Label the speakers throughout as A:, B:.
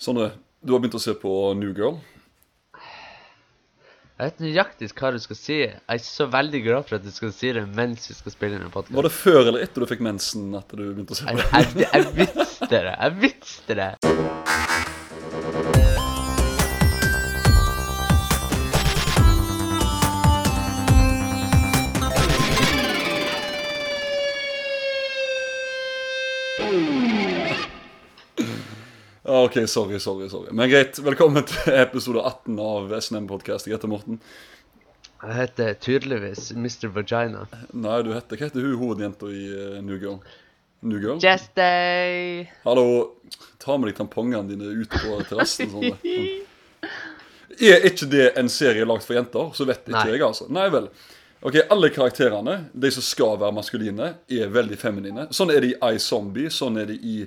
A: Sondre, du har begynt å se på New Girl.
B: Jeg vet nøyaktig hva du skal si. Jeg er så veldig glad for at du skal si det mens vi skal spille inn en podkast.
A: Var det før eller etter du fikk mensen at du begynte å se på
B: Jeg,
A: det?
B: jeg, jeg visste det. Jeg visste det.
A: Ok, sorry, sorry. sorry. Men greit. Velkommen til episode 18 av SNM Podcast. Jeg heter Morten.
B: Jeg heter tydeligvis Mr. Vagina.
A: Nei, du heter Hva heter hun hovedjenta i eh, New Girl? New Girl?
B: Just day.
A: Hallo, ta med deg tampongene dine ut på terrassen. Sånn. Er ikke det en serie lagd for jenter, så vet ikke
B: Nei.
A: jeg, altså. Nei vel. Ok, Alle karakterene, de som skal være maskuline, er veldig feminine. Sånn er det i iZombie, sånn er det i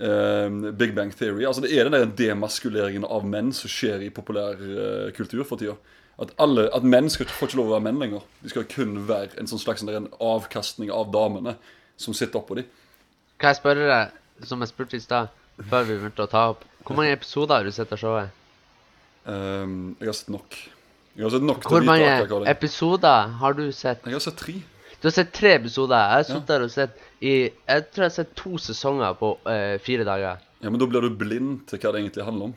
A: eh, Big Bang Theory. Altså Det er den der demaskuleringen av menn som skjer i populær uh, kultur for tida. At, alle, at menn skal får ikke lov å være menn lenger. De skal kun være en sånn slags en avkastning av damene som sitter oppå dem.
B: Kan jeg spørre deg, som jeg spurte i stad, før vi begynte å ta opp Hvor mange episoder har du sett av showet?
A: Um, jeg har sett nok. Jeg har sett nok
B: Hvor mange
A: er.
B: episoder har du sett?
A: Jeg har sett tre.
B: Du har sett tre episoder. Jeg har sittet der og sett i Jeg tror jeg har sett to sesonger på eh, fire dager.
A: Ja, Men da blir du blind til hva det egentlig handler om.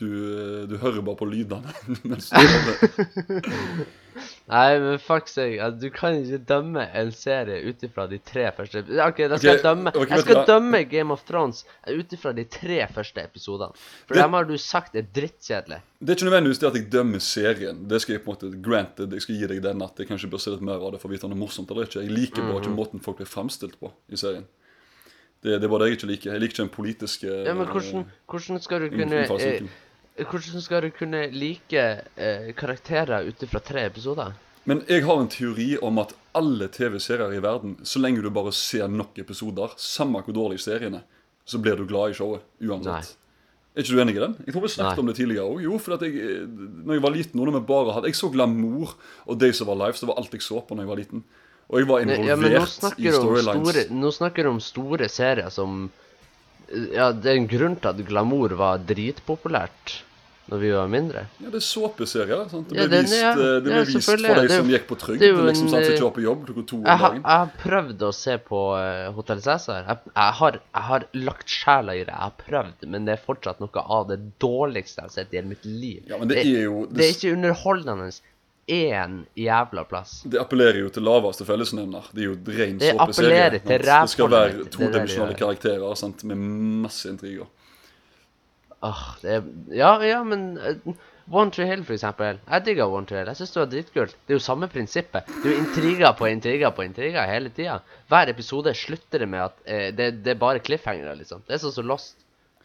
A: Du, eh, du hører bare på lydene.
B: Nei, men fuck seg. at Du kan ikke dømme en serie ut ifra de tre første OK, da skal
A: okay,
B: jeg dømme
A: okay,
B: Jeg skal dømme Game of Thrones ut ifra de tre første episodene. For
A: Det-
B: dem har du sagt er drittkjedelig.
A: det er ikke nødvendigvis det at jeg dømmer serien. Det skal jeg på en måte granted. Jeg skal gi deg den at jeg kanskje bør se litt mer av det for å vite om det er morsomt eller ikke. Jeg liker bare
B: Mhm.
A: ikke måten folk blir fremstilt på i serien. Det, det er bare det jeg ikke liker. Jeg liker ikke den politiske
B: Ja, men hvordan, hvordan skal du kunne eh. Hvordan skal du kunne like eh, karakterer ut fra tre episoder?
A: Men jeg har en teori om at alle TV-serier i verden, så lenge du bare ser nok episoder, samme hvor dårlig serien er, så blir du glad i showet uansett.
B: Nei.
A: Er ikke du enig i den? Jeg tror vi snakket
B: Nei.
A: om det tidligere òg. Jo, for at jeg, når jeg var liten, når vi bare hadde Jeg så Glamour og Days of Our Lives. Det var alt jeg så på når jeg var liten. Og jeg var involvert
B: Ja,
A: i storylines.
B: store, nå snakker du om store serier som Ja, det er en grunn til at glamour var dritpopulært når vi var mindre.
A: Ja, det er såpeserier. sant? Det
B: Ja,
A: ble
B: den-
A: vist,
B: ja,
A: eh, det ble
B: ja,
A: vist for de
B: Det
A: som gikk på trygd.
B: det
A: liksom sant, som
B: eh,
A: ikke var på jobb klokka to om
B: Jeg, har-
A: dagen.
B: jeg har prøvd å se på uh, Hotell Cæsar. Jeg, jeg, har, jeg har lagt sjela i det. Jeg har prøvd, men det er fortsatt noe av det dårligste jeg har sett i hele mitt liv.
A: Ja, men det er jo
B: det er ikke underholdende én jævla plass.
A: Det appellerer jo til laveste fellesnevner. Det er jo ren
B: Det
A: såpeserie.
B: appellerer til
A: sant? Det skal være
B: det det det
A: todimensjonale karakterer sant? med masse intriger.
B: Åh, det er Ja, ja, men uh, One Tree Hill, for eksempel. Jeg digga One Tree Hill. Jeg syns det var dritkult. Det er jo samme prinsippet. Det er jo intriger på intriger på intriger hele tida. Hver episode slutter det med at eh, det, det er bare cliffhangere, liksom. Det er sånn som Lost.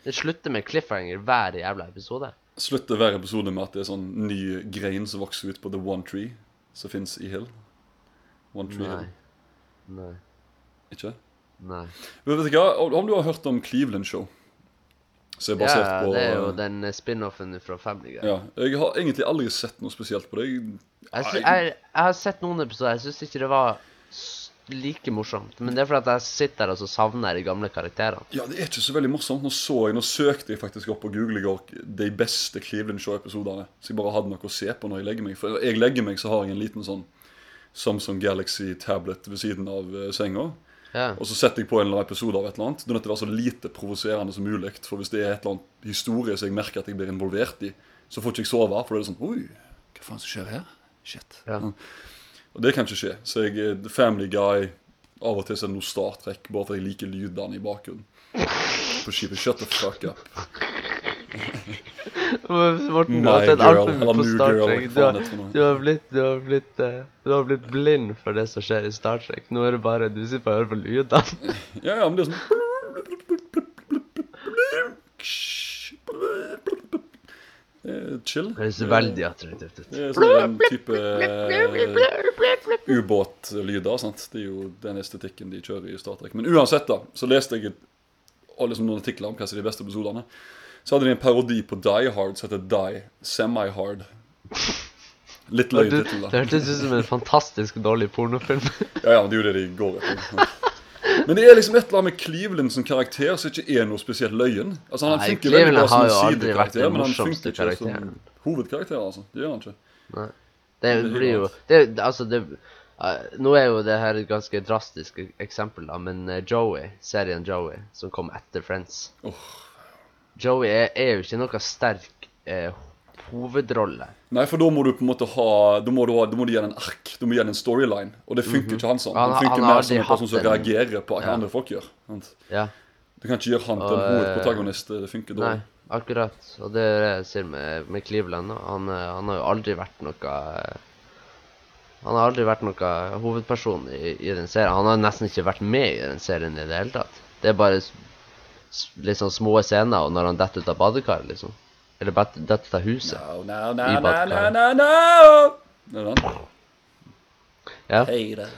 B: Det slutter med cliffhanger hver jævla episode.
A: Slutter hver episode med at det er sånn ny grein som vokser ut på The One Tree som fins i Hill. One Tree
B: Nei.
A: Hill.
B: Nei.
A: Ikke?
B: Nei.
A: Men vet du hva? Om du har hørt om Cleveland Show?
B: Ja,
A: på
B: det er jo den eh, spin-offen fra Family Guy.
A: Ja, Jeg har egentlig aldri sett noe spesielt på det. Jeg,
B: Jeg, jeg, jeg har sett noen episoder. Jeg syns ikke det var s- like morsomt. Men det er fordi jeg sitter der og så savner de gamle karakterene.
A: Ja, det er ikke så veldig morsomt. Nå så jeg, nå søkte jeg faktisk opp på Google i går de beste Cleveland Show-episodene. Så jeg bare hadde noe å se på når jeg legger meg. For når jeg legger meg, så har jeg en liten sånn Samsung Galaxy tablet ved siden av eh, senga.
B: Ja.
A: Og så setter jeg på en eller annen episode av et eller annet. Det er nødt til å være så lite provoserende som mulig. For hvis det er et eller annet historie som jeg merker at jeg blir involvert i, så får ikke jeg sove. For da er det sånn Oi, hva faen som skjer her? Shit.
B: Ja.
A: Og det kan ikke skje. Så jeg er The Family Guy. Av og til så er det noe Star Trek, bare fordi jeg liker lydene i bakgrunnen. På skipet. Shut the fuck up.
B: Morten, du har sett altfor mye på Star Trek. Du har, du har blitt, du har blitt, uh, du har blitt blind for det som skjer i Star Trek. Nå er det bare du sitter og hører på lydene.
A: Ja, ja, men det er sånn chill.
B: Det høres veldig attraktivt ut.
A: Det er sånn en type eh, ubåtlyder. sant? Det er jo den estetikken de kjører i Star Trek. Men uansett, da, så leste jeg og liksom noen artikler om hva som er de beste episodene. Så hadde de en parodi på Die Hard som heter Die Semi-Hard. Litt løy tittel, da.
B: det hørtes ut som en fantastisk dårlig pornofilm.
A: Ja, ja, men det er jo det de går etter. Men det er liksom et eller annet med Cleveland som karakter som ikke er noe spesielt løyen. Altså Han
B: Nei,
A: funker veldig bra som en sidekarakter, men han funker ikke som hovedkarakter. altså. Det gjør han ikke.
B: Nei. Det
A: Det
B: blir jo det, Altså, det Uh, Nå er jo det her et ganske drastisk eksempel, da, men uh, Joey, serien Joey, som kom etter Friends
A: oh.
B: Joey er, er jo ikke noe sterk eh, hovedrolle.
A: Nei, for da må du på en måte ha Da må du, da må du gi den en ark. Du må gi den en storyline. Og det funker ikke han sånn.
B: Han
A: funker
B: han
A: mer som en person som reagerer på hva
B: Ja.
A: andre folk gjør.
B: Ja.
A: Du kan ikke gjøre han til en
B: eh,
A: hovedprotagonist. Det funker
B: Nei,
A: dårlig.
B: akkurat. Og det er det jeg sier med, med Cleveland. Han, eh, han har jo aldri vært noe eh, Han har aldri vært noe hovedperson i, i den serien. Han har nesten ikke vært med i den serien i det hele tatt. Det er bare litt sånn små scener og når han detter ut av badekaret, liksom. Eller det bare dette huset.
A: No, no, no,
B: I
A: no, no, no, no! Det er den.
B: Ja.
A: Hei det.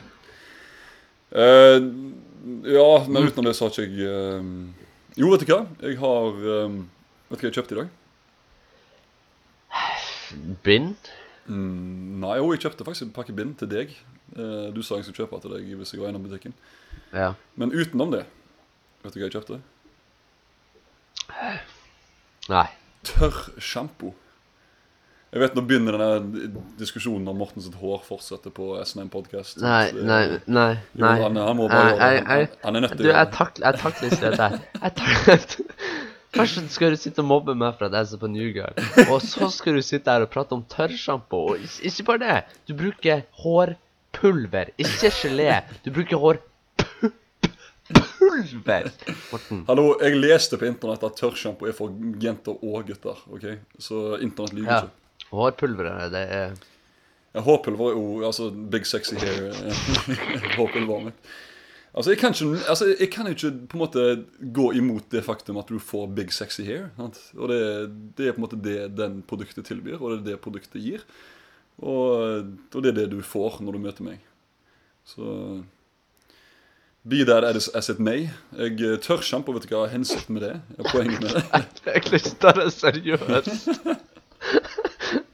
A: Uh, ja, men utenom det så har ikke jeg uh, Jo, vet du hva? Jeg har um, Vet du hva jeg kjøpte i dag?
B: Bind?
A: Mm, nei, jo, jeg kjøpte faktisk en pakke bind til deg. Uh, du sa jeg skulle kjøpe til deg hvis jeg var innom butikken.
B: Ja.
A: Men utenom det, vet du hva jeg kjøpte?
B: Nei.
A: Tørr sjampo. Jeg vet nå begynner denne diskusjonen om Morten sitt hår fortsetter på SNM Podcast.
B: Nei, nei, nei. nei.
A: han- han må bare gjøre det. Han- han er nødt til å gjøre det.
B: jeg takler ikke dette her. Først skal du sitte og mobbe meg for at jeg ser på New Girl, og så skal du sitte her og prate om tørrsjampo. Og ikke bare det. Du bruker hårpulver, ikke gelé. Du bruker hårpulver, Morten.
A: Hallo, jeg leste på internett at tørrsjampo er for jenter og gutter. ok? Så internett lyver
B: Ja.
A: ikke.
B: Hårpulveret, det er
A: Ja, Hårpulver er jo altså big sexy hair. Hårpulveret mitt. Altså jeg, kan ikke, altså, jeg kan ikke på en måte gå imot det faktum at du får big sexy hair. Sant? Og det, det er på en måte det den produktet tilbyr, og det er det produktet gir. Og, og det er det du får når du møter meg. Så Be that as, as it may. Jeg tør Tørrsjampo, vet du hva er hensikten med det? er. poenget med det?
B: Jeg klarer ikke ta seriøst.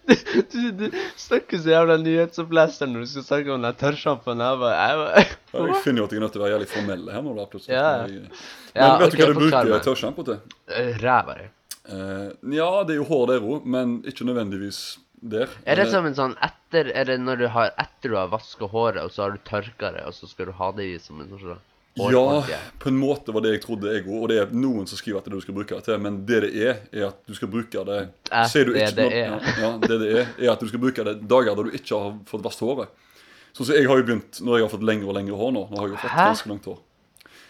B: Du, du, du snakker så jævla nyhetsoppleser når du skal snakke om den tørrsjampoen. Jeg bare jeg bare-
A: Jeg finner jo at jeg er nødt til å være jævlig formell her nå. da, plutselig.
B: Ja.
A: Men
B: Ja,
A: vet du hva du bruker tørrsjampo til?
B: Eh, Ræva di.
A: Uh, ja, det er jo hår der òg, men ikke nødvendigvis der.
B: Er det som en sånn etter Er det når du har etter du har vaska håret, og så har du tørka det, og så skal du ha det i som en sånn
A: Ja, på en måte var det jeg trodde, jeg òg. Og det er noen som skriver at det er det du skal bruke det til, men det det er, er at du skal bruke det
B: Ser
A: Sier du ikke
B: det
A: det
B: er.
A: Ja, ja, det det er, er at du skal bruke det dager da du ikke har fått vasket håret. Sånn som jeg har jo begynt når jeg har fått lengre og lengre hår nå. Nå har jeg jo fått
B: Hæ?
A: ganske langt hår.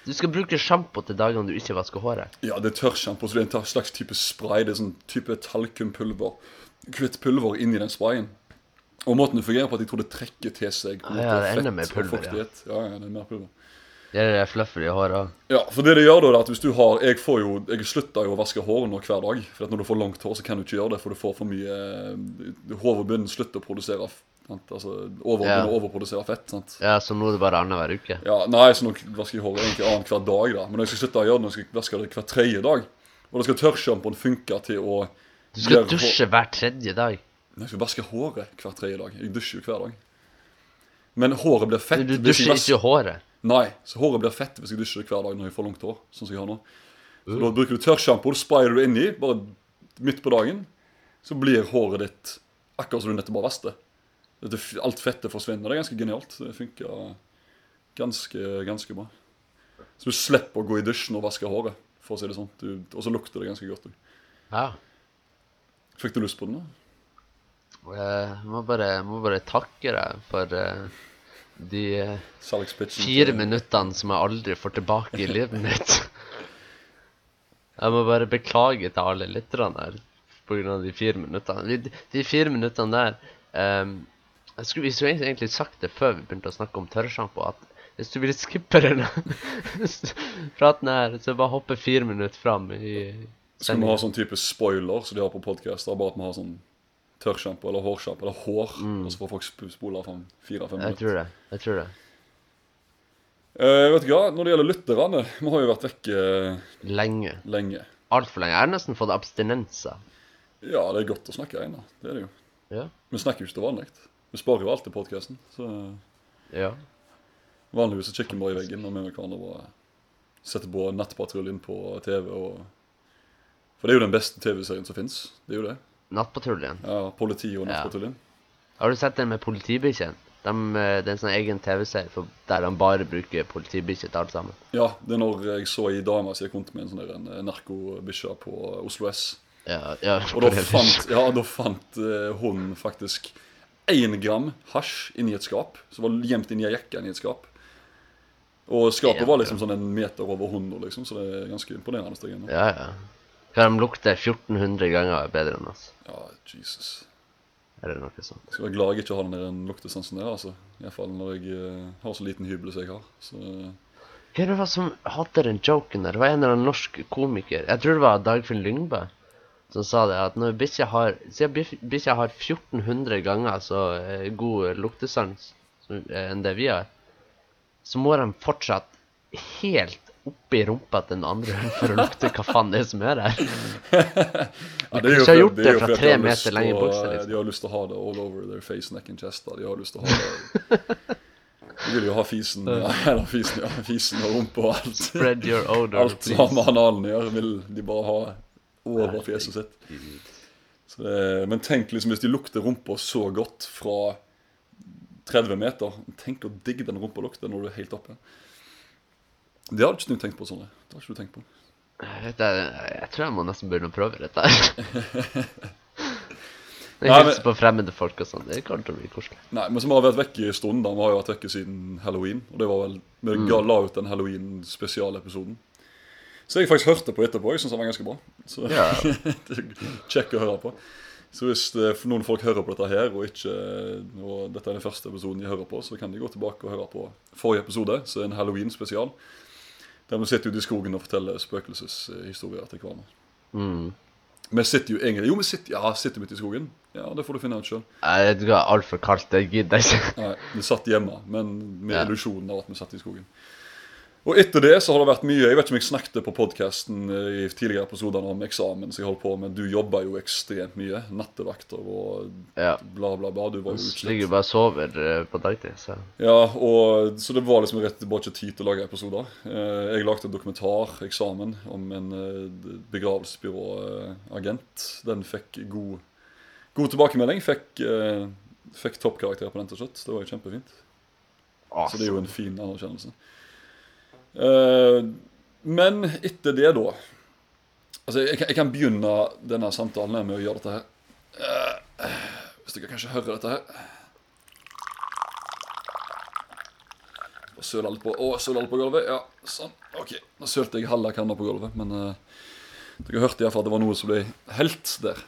B: Du skal bruke sjampo til dagene du ikke vasker håret.
A: Ja, det er tørrsjampo, så det er en slags type spray. Det er sånn type talkumpulver. Hvitt pulver inn i den sprayen. Og måten det fungerer på, at jeg tror det trekker til seg
B: Ah, ja, det er mer
A: og
B: pulver, ja.
A: Ja, ja, det er mer pulver.
B: Det er det fluffet de har òg.
A: Ja, for det det gjør da, er at hvis du har Jeg får jo, jeg slutter jo å vaske håret nå hver dag. For når du får langt hår, så kan du ikke gjøre det, for du får for mye eh, Hovedbunnen slutter å produsere sant? Altså over,
B: Ja.
A: overprodusere fett. sant?
B: Ja, så nå er det bare annenhver uke.
A: Ja, Nei, så nå vasker jeg håret egentlig annenhver dag, da. Men når jeg skal slutte å gjøre det, nå skal jeg vaske det hver tredje dag. Og da skal tørrsjampoen funke til å
B: Du skal
A: hår-
B: dusje hver tredje dag.
A: Jeg skal vaske håret hver tredje dag. Jeg dusjer jo hver dag. Men håret blir fett.
B: Du,
A: du
B: dusjer
A: vas-
B: ikke håret.
A: Nei, så håret blir fett hvis jeg dusjer hver dag når jeg får langt hår. Sånn som jeg har nå. Så Da bruker du tørrsjampo, sprayer du inni, bare midt på dagen. Så blir håret ditt akkurat som du nettopp har vasket det. Alt fettet forsvinner. Det er ganske genialt. Det funker ganske, ganske bra. Så du slipper å gå i dusjen og vaske håret, for å si det sånn. Og så lukter det ganske godt. òg.
B: Ja.
A: Fikk du lyst på den? da?
B: Jeg må bare, må bare takke deg for eh, de eh, fire minuttene som jeg aldri får tilbake i livet mitt. Jeg må bare beklage til alle lytterne her av de fire minuttene. De, de fire minuttene der um, jeg skulle, Vi skulle egentlig sagt det før vi begynte å snakke om tørrsjampo, at hvis du ville skippe denne praten her, så bare hoppe fire minutter fram i
A: Skal vi ha sånn type spoiler som de har på podkaster, bare at vi har sånn tørrsjampo eller hårsjampo eller hår, og så får folk sp- spole fram fire-fem
B: Jeg tror det. Jeg tror det.
A: Uh, vet du hva, når det gjelder lytterne, vi har jo vært vekke uh,
B: Lenge.
A: lenge.
B: Altfor lenge. Jeg har nesten fått abstinenser.
A: Ja, det er godt å snakke igjen. Det er det jo.
B: Ja.
A: Vi snakker jo ikke til vanlig. Vi sparer jo alltid podkasten, så
B: Ja.
A: Vanligvis så kikker vi bare i veggen og vi med hverandre bare setter på Nettpatruljen på TV. og... For det er jo den beste TV-serien som fins. Det er jo det.
B: Nattpatruljen.
A: Ja, Politiet og
B: Ja. Har du sett den med politibikkjen? De, eh, det er en sånn egen TV-serie der de bare bruker politibikkje til alt sammen.
A: Ja, det er når jeg så ei dame som kom med en sånn der en eh, narkobikkje på Oslo S.
B: Ja, ja,
A: Og da fant, ja, da fant eh, hun faktisk én gram hasj inni et skap. Som var gjemt inni ei jekke inni et skap. Og skapet var liksom sånn en meter over hunder, liksom, så det er ganske imponerende.
B: Ja, ja. Kan de lukte 1400 ganger bedre enn oss?
A: Ja, Jesus.
B: Eller noe sånt.
A: Jeg skal være glad jeg ikke har den der luktesansen der, altså. Iallfall når jeg eh, har så liten hybel som jeg har. Så
B: Hva er det som hadde den joken der? Det var en eller annen norsk komiker. Jeg tror det var Dagfinn Lyngbø som sa det. At når bikkja har bikkja har 1400 ganger så eh, god luktesans eh, enn det vi har, så må de fortsatt helt oppi rumpa til den andre for å lukte hva faen det er som er der.
A: ja,
B: kunne ikke ha gjort det
A: det
B: fra tre
A: de
B: meter lenger
A: å-
B: liksom.
A: De har lyst til å ha det all over their face, neck and chest. Da. De har lyst til å ha det De vil jo ha fisen, ja, eller fisen, ja, fisen og rumpa og alt.
B: Spread your odor,
A: Alt som har med analen å gjøre, vil de bare ha over fjeset sitt. Så det, men tenk liksom hvis de lukter rumpa så godt fra 30 meter. Tenk å digge den rumpa lukter når du er helt oppe. Det har ikke du tenkt på, Sondre. Det har ikke du tenkt på.
B: Jeg, vet, jeg, jeg tror jeg må nesten begynne å prøve dette. her.
A: Nei, men-
B: på fremmede folk og sånn. Det kommer til å bli koselig.
A: Nei, men som har vært vekk i stund, da. Vi har jo vært vekke siden halloween. Og det var vel Vi mm. la ut den halloween-spesialepisoden. Så jeg faktisk hørte på etterpå. Jeg syns den var ganske bra. Så
B: Ja.
A: kjekk å høre på. Så hvis det, noen folk hører på dette her, og ikke og dette er den første episoden de hører på, så kan de gå tilbake og høre på forrige episode, så er en halloween-spesial. Der vi sitter ute i skogen og forteller spøkelseshistorier til hverandre.
B: Mm.
A: Vi sitter jo egentlig Jo, vi sitter, ja, sitter midt i skogen. Ja, det får du finne ut sjøl.
B: Det er altfor kaldt. Det gidder jeg ikke.
A: Nei, vi satt hjemme, men med
B: Ja.
A: illusjonen av at vi satt i skogen. Og etter det så har det vært mye Jeg vet ikke om jeg snakket på podkasten i tidligere episoder om eksamen som jeg holdt på med. Du jobba jo ekstremt mye. Nattevakter og
B: Ja.
A: bla, bla, bla. Du var jo utslitt.
B: ligger bare og sover eh, på dagtid, så
A: Ja, og, så det var liksom rett bare ikke tid til å lage episoder. Eh, Jeg lagde en dokumentar, eksamen, om en eh, begravelsesbyråagent. Den fikk god, god tilbakemelding. Fikk, eh, fikk toppkarakter på den til slutt. Det var jo kjempefint. Så det er jo en fin anerkjennelse. Eh, men etter det, da Altså, jeg, jeg kan begynne denne samtalen med å gjøre dette her. Eh, hvis dere kanskje hører dette her. Og søle litt på Å, søle litt på gulvet. Ja, sånn. OK. Nå sølte jeg halve kanna på gulvet, men uh, dere hørte iallfall at det var noe som ble helt der.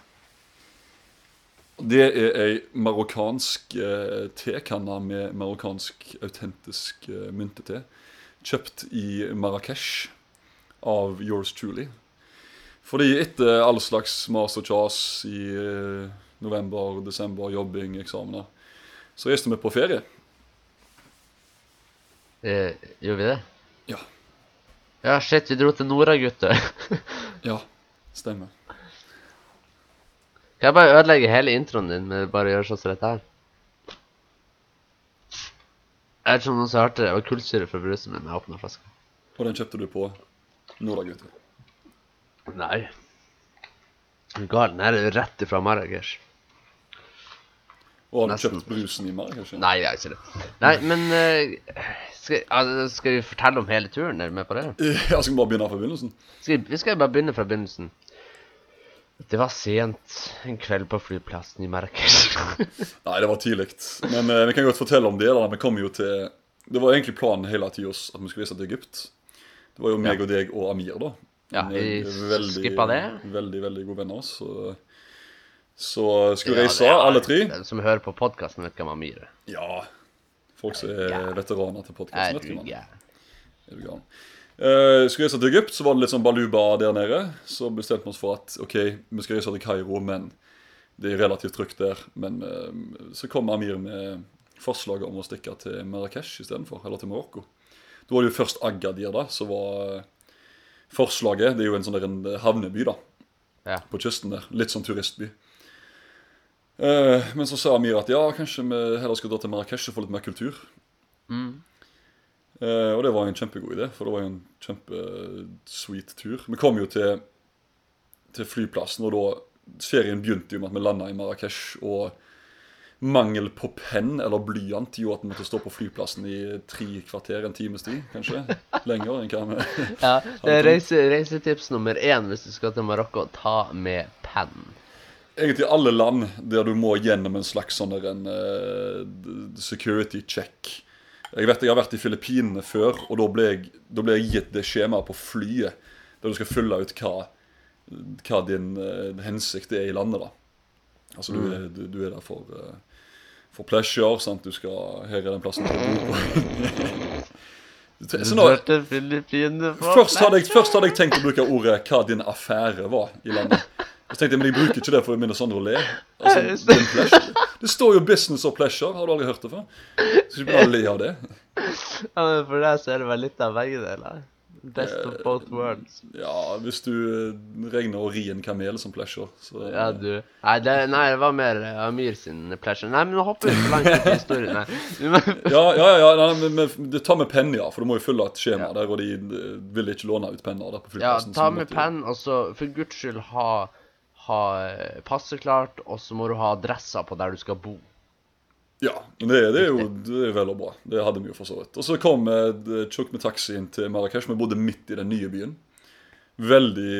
A: Det er ei marokkansk eh, tekanne med marokkansk autentisk eh, myntete. Kjøpt i Marrakech av Yours Truly. Fordi etter all slags mas og kjas i eh, november, desember, jobbing, eksamener, så reiste vi på ferie.
B: eh, Gjorde vi det?
A: Ja.
B: Ja, shit, vi dro til Nora, gutter.
A: Ja, stemmer.
B: Kan jeg bare ødelegge hele introen din med bare å gjøre sånn som dette her? Jeg om noen som hørte det. Det var kullsyre fra brusen min. Jeg åpna flaska.
A: Og den kjøpte du på Nordagutter.
B: Nei. Gal? Den er rett ifra Marrakech.
A: Og har du
B: Nesten.
A: kjøpt brusen i Marrakech?
B: Nei, jeg har ikke det. Nei, men uh, skal, altså, skal vi fortelle om hele turen? Er du med på det?
A: Ja, skal vi bare begynne fra begynnelsen?
B: Skal vi, vi skal bare begynne fra begynnelsen. Det var sent en kveld på flyplassen i Marrakech.
A: Nei, det var tidlig. Men eh, vi kan godt fortelle om det. da. Vi kom jo til Det var egentlig planen hele tida at vi skulle reise til Egypt. Det var jo meg og deg og Amir, da.
B: Ja, vi
A: eh, veldig,
B: skippa det.
A: Veldig, veldig gode venner. Så, så skulle vi
B: Ja,
A: reise, alle tre.
B: Den som hører på podkasten, vet hvem Amir er.
A: Ja. Folk som er veteraner til
B: Er
A: vet
B: du han
A: Er gal? Eh, skulle reise til Egypt, så var det litt sånn baluba der nede. Så bestemte vi oss for at ok, vi skal reise til Kairo, men det er relativt trygt der. Men uh, så kom Amir med forslaget om å stikke til Marrakech istedenfor, eller til Marokko. Da var det jo først Agadir, da, som var eh, forslaget. Det er jo en sånn der en havneby, da,
B: Ja.
A: på kysten der. Litt sånn turistby. Uh, men så sa Amir at ja, kanskje vi heller skal dra til Marrakech og få litt mer kultur.
B: Mm.
A: Eh, og det var en kjempegod idé, for det var en kjempesweet tur. Vi kom jo til, til flyplassen, og da Ferien begynte jo med at vi landa i Marrakech. Og mangel på penn eller blyant gjorde at vi måtte stå på flyplassen i tre kvarter, en times tid, kanskje. Lenger enn hva vi
B: Ja, det reise, reisetips nummer én hvis du skal til Marokko. Ta med penn.
A: Egentlig alle land der du må gjennom en slags sånn en uh, security check. Jeg vet jeg har vært i Filippinene før, og da ble jeg, da ble jeg gitt det skjemaet på flyet. Der du skal fylle ut hva, hva din uh, hensikt er i landet. da. Altså du, er, du, du er der for, uh, for pleasure. sant? Du skal, Her er den plassen du bor på. Så nå,
B: hørte Filippinene på
A: først, hadde jeg, først hadde jeg tenkt å bruke ordet 'hva din affære var' i landet. Så tenkte jeg, Men jeg bruker ikke det for å minne Sondre å le. Altså. Det står jo 'business og pleasure'. Har du aldri hørt det før? Skal ikke begynne å le av det.
B: Ja, men For deg så er det vel litt av begge deler? Best of both worlds.
A: Ja, hvis du eh, regner å ri en kamel som pleasure, så
B: Ja, du Nei, det, nei, det var mer eh, Amir sin pleasure. Nei, men nå hopper vi for langt ut i historien her.
A: Ja, ja, ja, nei, men, men det tar med penn, ja. For du må jo fylle et skjema
B: Ja.
A: der, og de eh, vil ikke låne ut penner der på
B: Ja, ta med penn, og så for guds skyld ha, ha eh, passet klart, og så må du ha adresser på der du skal bo.
A: Ja, men det, det er jo det er vel og bra. Det hadde vi jo for så vidt. Og så kom vi med vi taxien til Marrakech. Vi bodde midt i den nye byen. Veldig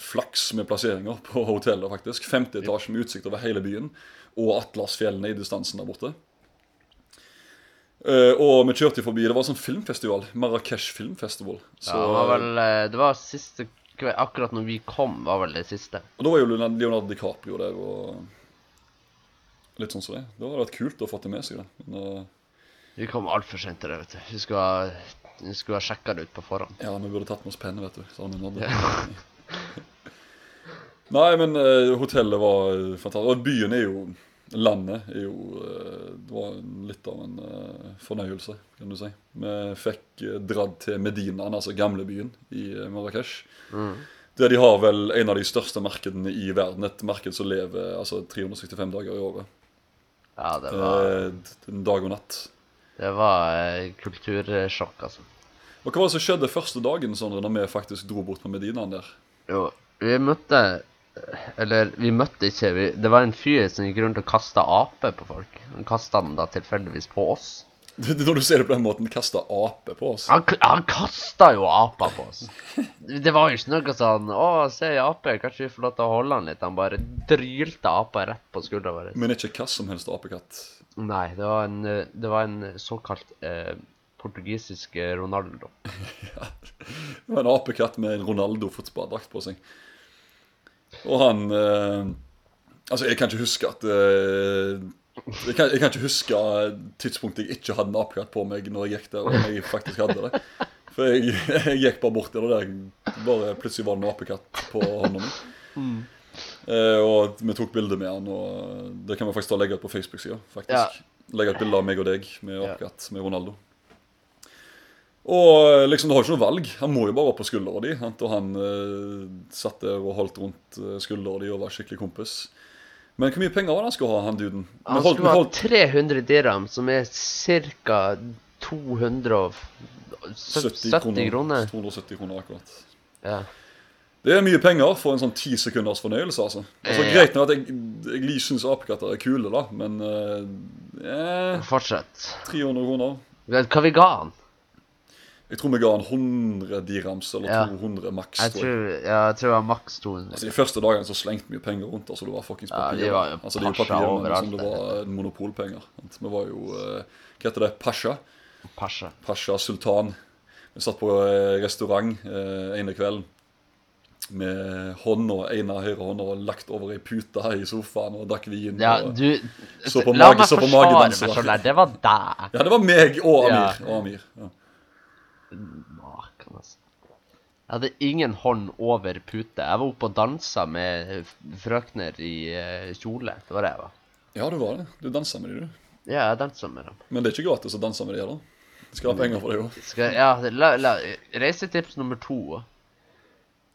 A: flaks med plasseringer på hotellet, faktisk. Femte etasje med utsikt over hele byen. Og Atlasfjellene i distansen der borte. Eh, og vi kjørte forbi Det var en sånn filmfestival. Marrakech filmfestival. Så,
B: Ja, det var vel eh, Det var siste kveld Akkurat når vi kom, var vel det siste.
A: Og da var jo Leonardo DiCaprio der og Litt sånn som det. Det hadde vært kult å få det med seg. det. Men, uh...
B: Vi kom altfor sent til det, vet du. Vi skulle ha, vi skulle ha sjekka det ut på forhånd.
A: Ja, vi burde tatt med oss penne, vet du. Det. Nei, men uh, hotellet var fantastisk. Og byen er jo Landet er jo eh, Det var litt av en eh, fornøyelse, kan du si. Vi fikk eh, dratt til Medinaen, altså gamlebyen i Marrakech. Mm. Der de har vel en av de største markedene i verden. Et marked som lever altså 365 dager i året.
B: Ja, det var,
A: Eh, dag og natt.
B: det var kultursjokk, altså.
A: Og hva var det som skjedde første dagen sånn, når vi faktisk dro bort på Medinaen der?
B: Jo, vi møtte Eller, vi møtte ikke vi, Det var en fyr som gikk rundt og kasta ape på folk. Han kasta den da tilfeldigvis på oss.
A: Når du ser det på den måten, kasta ape på oss.
B: Han, han kasta jo apa på oss. Det var jo ikke noe sånn 'Å, se ei ape, kanskje vi får lov til å holde han litt?' Han bare drylte apa rett på skuldra vår.
A: Men ikke hva som helst apekatt.
B: Nei, det var en, det var en såkalt eh, portugisisk Ronaldo.
A: ja, Det var en apekatt med en Ronaldo-fotballdrakt på seg. Og han eh, Altså, jeg kan ikke huske at eh, jeg, kan, jeg kan ikke huske tidspunktet jeg ikke hadde en apekatt på meg når jeg gikk der, om jeg faktisk hadde det. For jeg, jeg gikk bare bort til det der, bare plutselig var det en apekatt på hånda mi. Eh, og vi tok bilde med han, og det kan vi faktisk da og legge ut på Facebook-sida.
B: Ja.
A: Legge ut bilde av meg og deg med apekatt med Ronaldo. Og liksom, du har ikke noe valg. Han må jo bare opp på skuldra di. Og han eh, satt der og holdt rundt uh, skuldra di og var skikkelig kompis. Men hvor mye penger var det han skulle ha, han duden?
B: Han
A: holdt- skulle
B: skulle ha 300 dirham, som er ca. 270 kroner.
A: 270 kroner akkurat.
B: Ja.
A: Det er mye penger for en sånn ti sekunders fornøyelse, altså. altså
B: eh,
A: Greit nok at jeg, jeg syns apekatter er kule, da, men eh, eh,
B: Fortsett.
A: 300 kroner.
B: Hva vi ga han?
A: Jeg tror vi ga han 100 dirhams, eller
B: Ja.
A: 200 maks.
B: Jeg
A: tror
B: ja, jeg tror det var maks 200.
A: Altså, De første dagene så slengte vi jo penger rundt. altså Det var fuckings
B: Ja,
A: papir.
B: de var jo
A: altså, de papir,
B: overalt,
A: som det var monopolpenger. sant? Vi var jo eh, Hva heter det? Pasha.
B: Pasha.
A: Pasha Sultan. Vi satt på eh, restaurant eh, ene kvelden med hånda, ene høyre hånda lagt over ei pute i sofaen og drakk vin.
B: Ja,
A: og, Så på
B: La
A: mage-
B: meg forsvare meg sjøl der. Det var deg.
A: ja, det var meg og Amir.
B: Ja.
A: Og Amir. Ja.
B: Maken, altså. Jeg hadde ingen hånd over pute. Jeg var oppe og dansa med frøkner i eh, kjole. Det var det jeg var.
A: ja, du var det. Du dansa med dem, du.
B: Ja, jeg dansa med dem.
A: Men det er ikke gratis å danse med dem heller. De skal ha penger for det òg.
B: Ja, la, la, reisetips nummer to.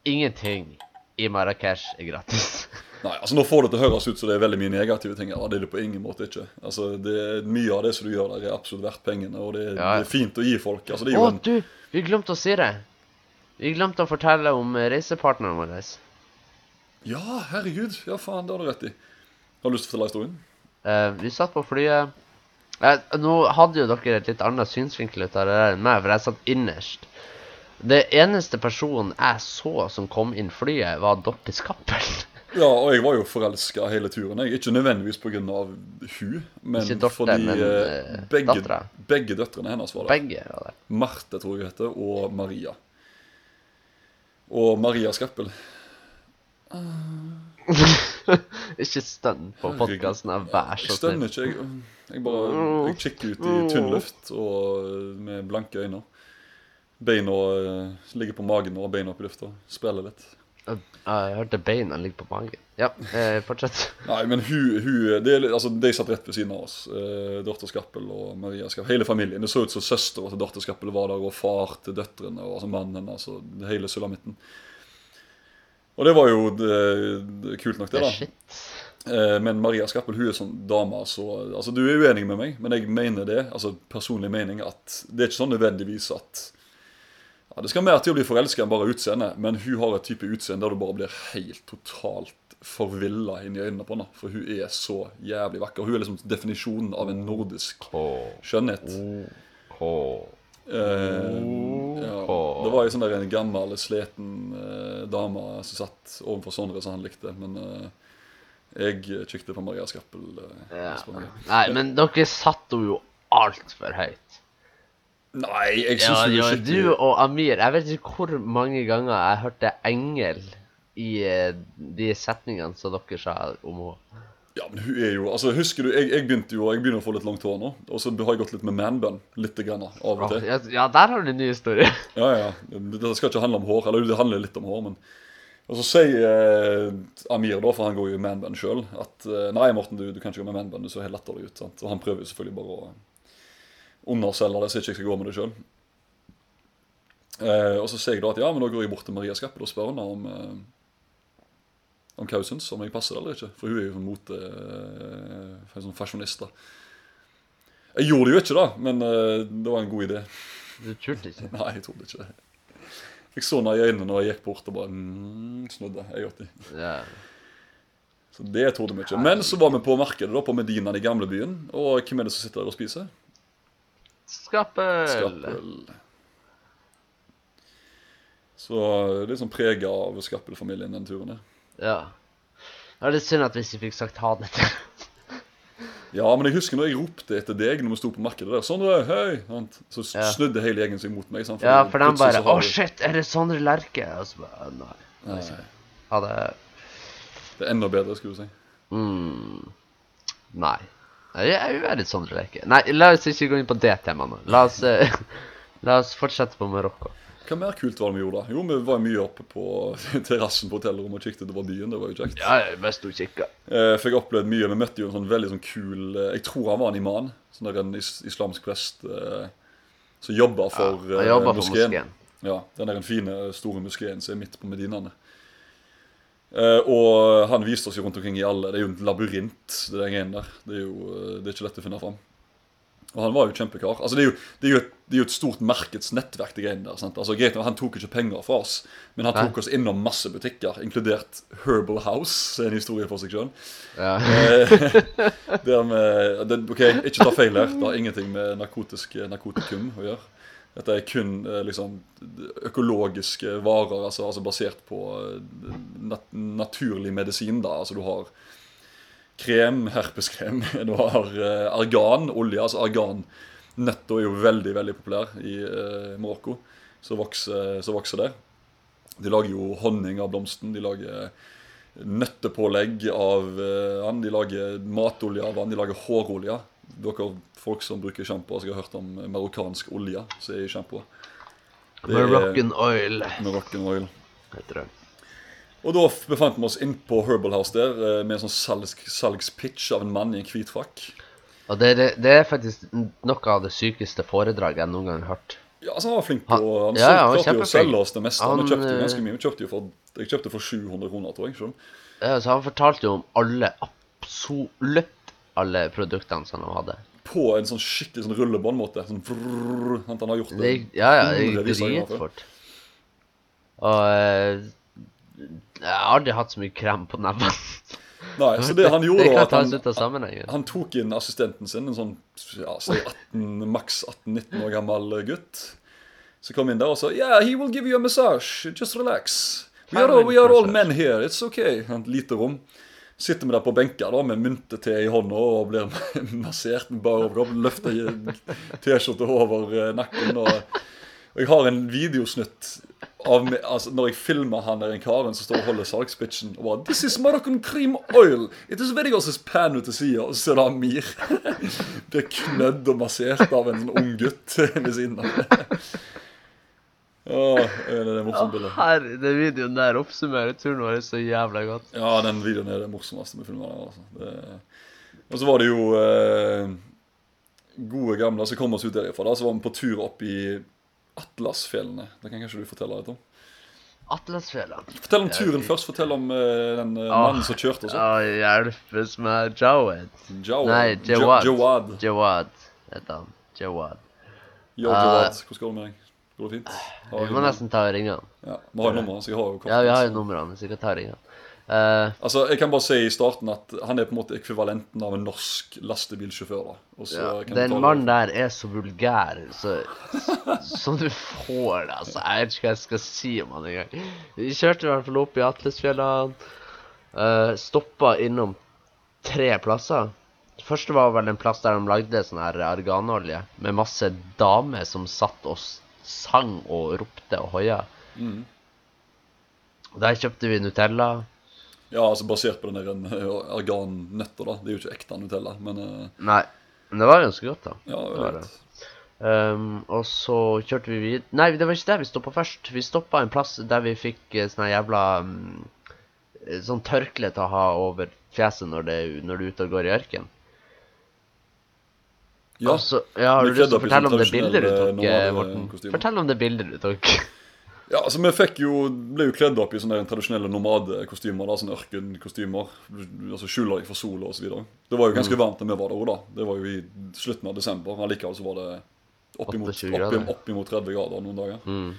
B: Ingenting i Marrakech er gratis.
A: Nei, altså Nå får det til å høres ut som det er veldig mye negative ting Ja, Det er det på ingen måte ikke. Altså, det er Mye av det som du gjør der, er absolutt verdt pengene, og det
B: Ja.
A: det er fint å gi folk. Altså, det er
B: Å,
A: en
B: du! Vi glemte å si det. Vi glemte å fortelle om eh, reisepartneren vår.
A: Ja, herregud. Ja, faen, det har du rett i. Har du lyst til å fortelle historien?
B: Eh, vi satt på flyet eh, Nå hadde jo dere et litt annet synsvinkel ut av det der enn meg, for jeg satt innerst. Det eneste personen jeg så som kom inn flyet, var Dorte Skappel.
A: Ja, og jeg var jo forelska hele turen. jeg. Ikke nødvendigvis pga. hun, men
B: Dorte,
A: fordi
B: men,
A: eh,
B: eh,
A: begge,
B: dattera.
A: begge døtrene hennes var der.
B: Begge var der.
A: Marte, tror jeg hun heter, og Maria. Og Maria Skappel.
B: Ikke stønn på podkasten, vær
A: Jeg stønner ikke. Jeg, jeg bare jeg kikker ut i tynn luft og med blanke øyne. Beina eh, ligger på magen og beina opp i lufta. Spiller litt.
B: Jeg hørte beina ligge på magen. Ja, eh, fortsett.
A: Nei, men hun, hun det altså, De satt rett ved siden av oss. Eh, Dorte Skappel og Maria Skappel. Hele familien. Det så ut som søstera til Dorte Skappel var der, og far til døtrene, og altså mannen og det hele sulamitten. Og det var jo det, det, kult nok, det, da.
B: Shit.
A: Eh, Men Maria Skappel hun er sånn dame så Altså, du er uenig med meg, men jeg mener det, altså personlig mening, at det er ikke sånn nødvendigvis at ja, Det skal mer til å bli forelska enn bare utseendet, men hun har et type utseende der du bare blir helt totalt forvilla inn i øynene på henne. For hun er så jævlig vakker. Hun er liksom definisjonen av en nordisk skjønnhet. Eh, ja. Det var ei sånn der en gammel, sliten eh, dame som satt overfor Sondre som han likte, men eh, jeg kikket på Maria Skappel. Eh,
B: Ja. Nei, men dere satte henne jo altfor høyt.
A: Nei, jeg syns
B: Ja, ja,
A: er
B: du og Amir Jeg vet ikke hvor mange ganger jeg hørte 'engel' i eh, de setningene som dere sa om henne.
A: Ja, men hun er jo Altså, husker du, jeg, jeg begynte jo Jeg begynner å få litt langt hår nå, og så har jeg gått litt med manbun. Litt grann, av og til.
B: Ja, der har du en ny historie.
A: Ja, ja. Det skal ikke handle om hår. Eller det handler litt om hår, men Og så sier eh, Amir, da, for han går jo i manbun sjøl, at eh, nei, Morten, du, du kan ikke gå med manbun. Du ser helt lettere ut. sant? Og han prøver jo selvfølgelig bare å underselge det, så jeg ikke skal gå med det sjøl. Eh, og så sier jeg da at ja, men da går jeg bort til Maria Skappel og spør henne om eh, om hva hun syns, om jeg passer det eller ikke. For hun er jo sånn mote... eh, sånn fasjonist, da. Jeg gjorde det jo ikke, da, men eh, det var en god idé.
B: Du turte ikke.
A: Nei, jeg trodde ikke det. Fikk så henne i øynene når jeg gikk bort og bare mm, snudde. Jeg gjorde det.
B: Ja.
A: Så det trodde vi ikke. Men så var vi på markedet da, på Medinaen i gamlebyen. Og hvem er det som sitter der og spiser?
B: Skappel.
A: Skappel. Så det er sånn prega av Skappel-familien den turen der.
B: Ja. Det er litt synd at vi ikke fikk sagt ha det til
A: Ja, men jeg husker når jeg ropte etter deg når vi sto på markedet der. Sondre, hei! Så snudde hele gjengen seg mot meg. Sant?
B: Ja, for de bare Å,
A: du-
B: shit, er det Sondre Lerche? Og så bare Nei.
A: Nei,
B: Ha det.
A: Det er enda bedre, skulle du si.
B: Mm. Nei. Jeg er litt Sondre Lerche. Nei, la oss ikke gå inn på det temaet nå. La oss, eh, la oss fortsette på Marokko.
A: Hva mer kult var det vi gjorde da? Jo, vi var mye oppe på terrassen på hotellrommet og kikket utover byen. Det var jo kjekt.
B: Ja, mest du Jeg kikka.
A: Eh, for jeg mye. Vi møtte jo en sånn veldig sånn kul eh, Jeg tror han var en iman. Sånn der en is islamsk prest eh, som jobber for
B: Ja,
A: eh,
B: jeg jobber for
A: moskeen.
B: moskeen.
A: Ja, Den der fine, store moskeen som er midt på Medinaene. Eh, og han viste oss jo rundt omkring i alle. Det er jo en labyrint, det er, greiene der. Det er jo eh, det er ikke lett å finne fram. Og han var jo kjempekar. Altså, det, er jo, det, er jo et, det er jo et stort markedsnettverk, de greiene der. sant? Altså, greit, Han tok ikke penger fra oss, men han
B: tok
A: tok oss innom masse butikker, inkludert Herbal House, en historie for seg sjøl.
B: Ja.
A: Der ok, Ikke ta feil her. Det har ingenting med narkotisk, narkotikum å gjøre. Dette er kun eh, liksom økologiske varer, altså, altså basert på eh, nat naturlig medisin. da, altså Du har krem, herpeskrem, du har argan, olje. altså Argannøtter er jo veldig veldig populær i eh, Marokko, Så vokser, så vokser det. De lager jo honning av blomsten. De lager nøttepålegg av eh, han. De lager matolje av han. De lager hårolje. Dere folk som bruker sjampo, har sikkert hørt om marokkansk olje som er i sjampo.
B: Moroccan oil,
A: Moroccan oil.
B: heter det.
A: Og da befant vi oss innpå Herbal House der eh, med en sånn salgs, salgspitch av en mann i en hvit frakk.
B: Og det, det, det er faktisk noe av det sykeste foredraget jeg noen gang har hørt.
A: Ja, altså Han var flink på
B: Han- ja, ja,
A: klarte jo å selge oss det meste. Han,
B: Han,
A: kjøpte jo
B: eh,
A: ganske mye. Vi kjøpte jo for, jeg kjøpte for 700 kroner, tror jeg. selv.
B: Ja, så han fortalte jo om alle, absolutt alle produktene som han hadde.
A: På en sånn skikkelig sånn rullebåndmåte. Sånn vrrr, han har gjort
B: Det
A: det.
B: ja, ja, det gikk dritfort. Og jeg har aldri hatt så mye krem på nebbene.
A: Nei, så det han gjorde
B: kan
A: at han, han tok inn assistenten sin, en sånn ja, si 18, maks 18-19 år gammel gutt. Så kom inn der og sa Yeah, he will give you a massage. Just relax. We are, all, we are all men here. It's okay. Et lite rom. Sitter vi der på benker da, med myntete i hånda og blir massert med bar overkropp. Løfter T-skjorta over eh, nakken. Og, og jeg har en videosnutt av altså, når jeg filmer han der en karen som står og holder salgspitchen. Og bare This is Moroccan cream oil. It is very good pan ut til sida. Og så er det Amir. Blir knødd og massert av en sånn ung gutt ved siden av. Åh, det er det morsomme bildet.
B: Her, den videoen der oppsummerer turen vår så jævla godt.
A: Ja, den videoen er det morsomste med filmen. der, Altså. Det... Og så var det jo eh, gode gamle som kom oss ut derifra. da, Så var vi på tur opp i Atlasfjellene. Det kan kanskje du fortelle litt om?
B: Atlasfjellene.
A: Fortell om turen først. Fortell om eh, den eh, mannen som kjørte oss. opp.
B: Hjelpes meg. Jawed.
A: Jawad.
B: Nei,
A: Ja-
B: Jawad.
A: Jawad.
B: Jawad heter han. Jawad.
A: Ja, Jawad. Hvordan går det med deg? Går fint? Har
B: Vi må
A: nummer?
B: nesten ta og ringe han.
A: Ja, Vi har jo nummeret, jo
B: Ja, vi har jo numrene, så vi kan ta og ringe han. Uh,
A: Altså, Jeg kan bare si i starten at han er på en måte ekvivalenten av en norsk lastebilsjåfør. da.
B: Ja, den mannen der er så vulgær, så Som du får det, altså. Jeg vet ikke hva jeg skal si om han engang. Vi kjørte i hvert fall opp i Atlesfjellene. Uh, stoppa innom tre plasser. Det første var vel en plass der de lagde sånn her arganolje med masse damer som satt og s- sang og ropte og hoia.
A: Mm.
B: Der kjøpte vi Nutella.
A: Ja, altså basert på den der eh, da. Det er jo ikke ekte Nutella, men eh,
B: Nei, men det var ganske godt, da.
A: ja,
B: Det var
A: det.
B: Um, og så kjørte vi videre Nei, det var ikke der vi stoppa først. Vi stoppa en plass der vi fikk eh, sånn jævla eh, Sånn tørkle til å ha over fjeset når, det, når du er ute og går i ørken.
A: Ja,
B: Også, ja, har du lyst til å fortelle
A: sånn
B: om det bildet du tok, eh, Morten?
A: kostymer.
B: Fortell om det bildet du tok.
A: ja, altså vi fikk jo, ble jo kledd opp i sånne tradisjonelle nomadekostymer. da, Sånne ørkenkostymer. altså Skjuler deg for sola osv. Det var jo
B: Mm.
A: ganske varmt da vi var der òg. Det var jo i slutten av desember. Allikevel så var det oppimot,
B: 28 grader.
A: oppimot 30 grader noen dager.
B: Mm.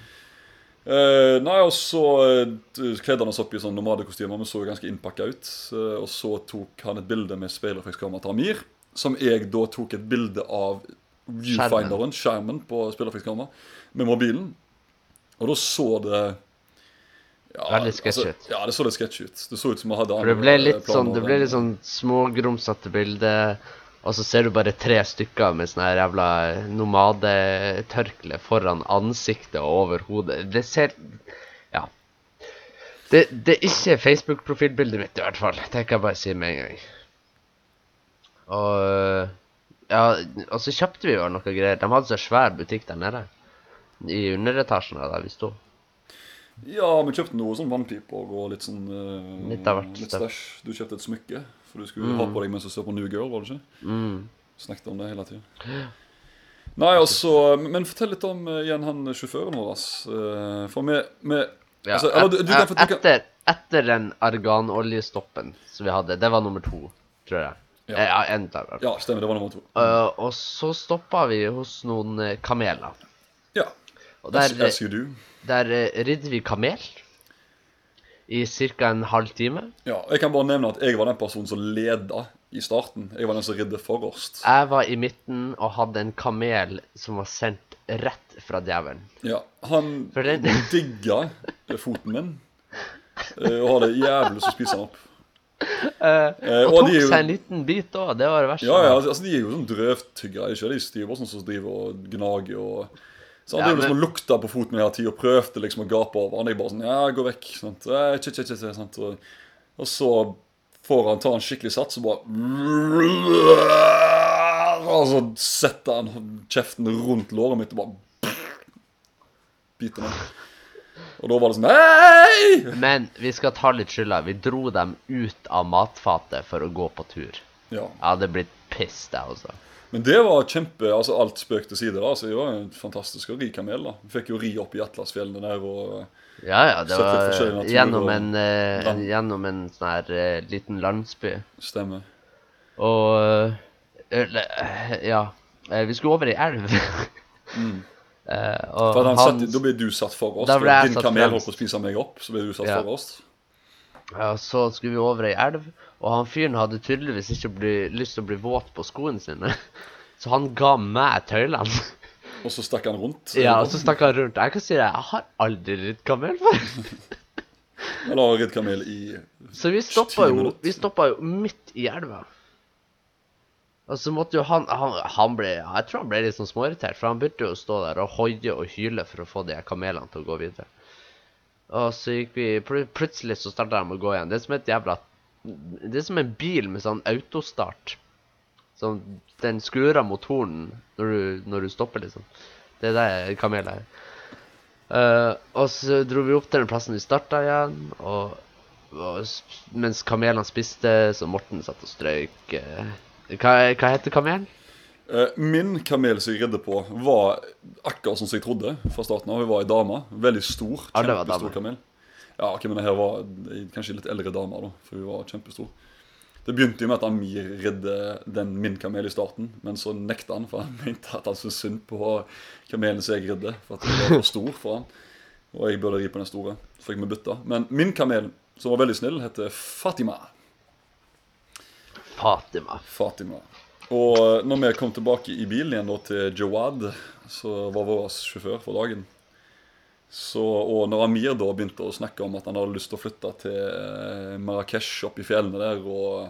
A: Eh, nei, og så eh, kledde han oss opp i sånne nomadekostymer. Vi så jo ganske innpakka ut. Eh, og så tok han et bilde med speilreflekskamera til Amir, som jeg da tok et bilde av viewfinderen, skjermen på speilreflekskamera, med mobilen. Og da så det ja,
B: Veldig sketsj ut.
A: ja, det så litt sketsj ut. Det så ut som vi hadde
B: For det ble litt
A: planer
B: sånn Det ble litt sånn smågrumsete bilde, og så ser du bare tre stykker med sånn her jævla nomadetørkle foran ansiktet og over hodet. Det ser Ja. Det, det er ikke Facebook-profilbildet mitt, i hvert fall. Det kan jeg bare si med en gang. Og Ja, og så kjøpte vi jo noe greier. De hadde så svær butikk der nede. I underetasjen der vi sto.
A: Ja, vi kjøpte noe sånn vannpiper og litt sånn uh,
B: Litt av hvert
A: Litt stæsj. Du kjøpte et smykke, for du skulle ha på deg mens du så på New Girl, var det ikke?
B: Mm.
A: Snakket om det hele tida. Nei, altså Men fortell litt om eh, igjen han sjåføren vår. Eh, For vi, vi
B: Ja,
A: altså, et, du, du kan,
B: et,
A: du kan,
B: etter, etter den arganoljestoppen som vi hadde, det var nummer to, tror jeg.
A: Ja.
B: Ja, en der. i hvert fall.
A: Ja, stemmer. Det var nummer to.
B: Uh, og så stoppa vi hos noen eh, kameler.
A: Ja.
B: Og
A: As,
B: der,
A: as do.
B: der eh, ridde vi kamel i ca. en halv time.
A: Ja, Jeg kan bare nevne at jeg var den personen som leda i starten. Jeg var den som ridde forrest.
B: Jeg var i midten og hadde en kamel som var sendt rett fra djevelen.
A: Ja, Han
B: den-
A: digga foten min. eh, Og har det jævlig så spiser han opp.
B: Eh,
A: Eh,
B: og
A: og
B: tok
A: jo-
B: seg en liten bit òg. Det var det verste.
A: Ja, ja, altså altså, De er jo sånn drøvtyggere. ikke? De styrer bare sånn som driver og gnager og så Han
B: Ja, men...
A: liksom lukta på foten min hele tida og prøvde liksom å gape over. Han er bare sånn Ja, gå vekk. Sant? Tje, tje, tje, sant? Og, og så får han ta en skikkelig sats og bare Og så setter han kjeften rundt låret mitt og bare biter meg. Og da var det sånn Hei!
B: Men vi skal ta litt skylda. Vi dro dem ut av matfatet for å gå på tur.
A: Ja.
B: Jeg hadde blitt pissed, jeg også.
A: Men det var kjempe altså Alt spøk til side. da, så Det var en fantastisk å ri kamel. da Vi fikk jo ri opp i Atlasfjellene der og
B: Ja, ja, det var gjennom en,
A: og
B: en, eh, gjennom en sånn her uh, liten landsby.
A: Stemmer.
B: Og uh, Ja. eh, Vi skulle over ei elv.
A: Mm.
B: Og
A: han
B: han,
A: da ble du satt for oss.
B: Da ble jeg
A: Din
B: satt
A: kamel holdt på å spise meg opp, så ble du satt
B: Ja.
A: for oss.
B: ja, så skulle vi over ei elv, og han fyren hadde tydeligvis ikke bli, lyst til å bli våt på skoene sine. Så han ga meg tøylene.
A: Og så stakk han rundt.
B: Ja, og så stakk han rundt. Jeg kan si det, jeg har aldri ridd kamel før.
A: Eller ridd kamel i
B: Så vi stoppa jo, jo midt i elva. Og så måtte jo han Han, han ble Jeg tror han ble litt sånn småirritert, for han begynte jo å stå der og hoie og hyle for å få de kamelene til å gå videre. Og så gikk vi pl Plutselig så starta de å gå igjen. Det er som et jævla Det er som en bil med sånn autostart. Sånn Den skrur av motoren når du, når du stopper, liksom. Det er det kameler er. Uh, og så dro vi opp til den plassen vi starta igjen, og, og mens kamelene spiste, så Morten satt og strøyk eh, hva, hva heter kamelen?
A: Eh, Min kamel som jeg ridde på, var akkurat som jeg trodde fra starten av. Hun var ei dame. Veldig stor. Kjempestor kamel. Ja, okay, men det her var kanskje litt eldre dame, da, for hun var kjempestor. Det begynte jo med at Amir ridde den min kamel i starten, men så nekta han, for han mente at han syntes synd på kamelen som jeg ridde, for at den var for stor for han. Og jeg burde ri på den store. Så fikk vi bytta. Men min kamel, som var veldig snill, heter Fatima.
B: Fatima.
A: Fatima. Og når vi kom tilbake i bilen igjen da til Jawad, som var vår sjåfør for dagen så, Og når Amir da begynte å snakke om at han hadde lyst til å flytte til eh, Marrakech opp i fjellene der og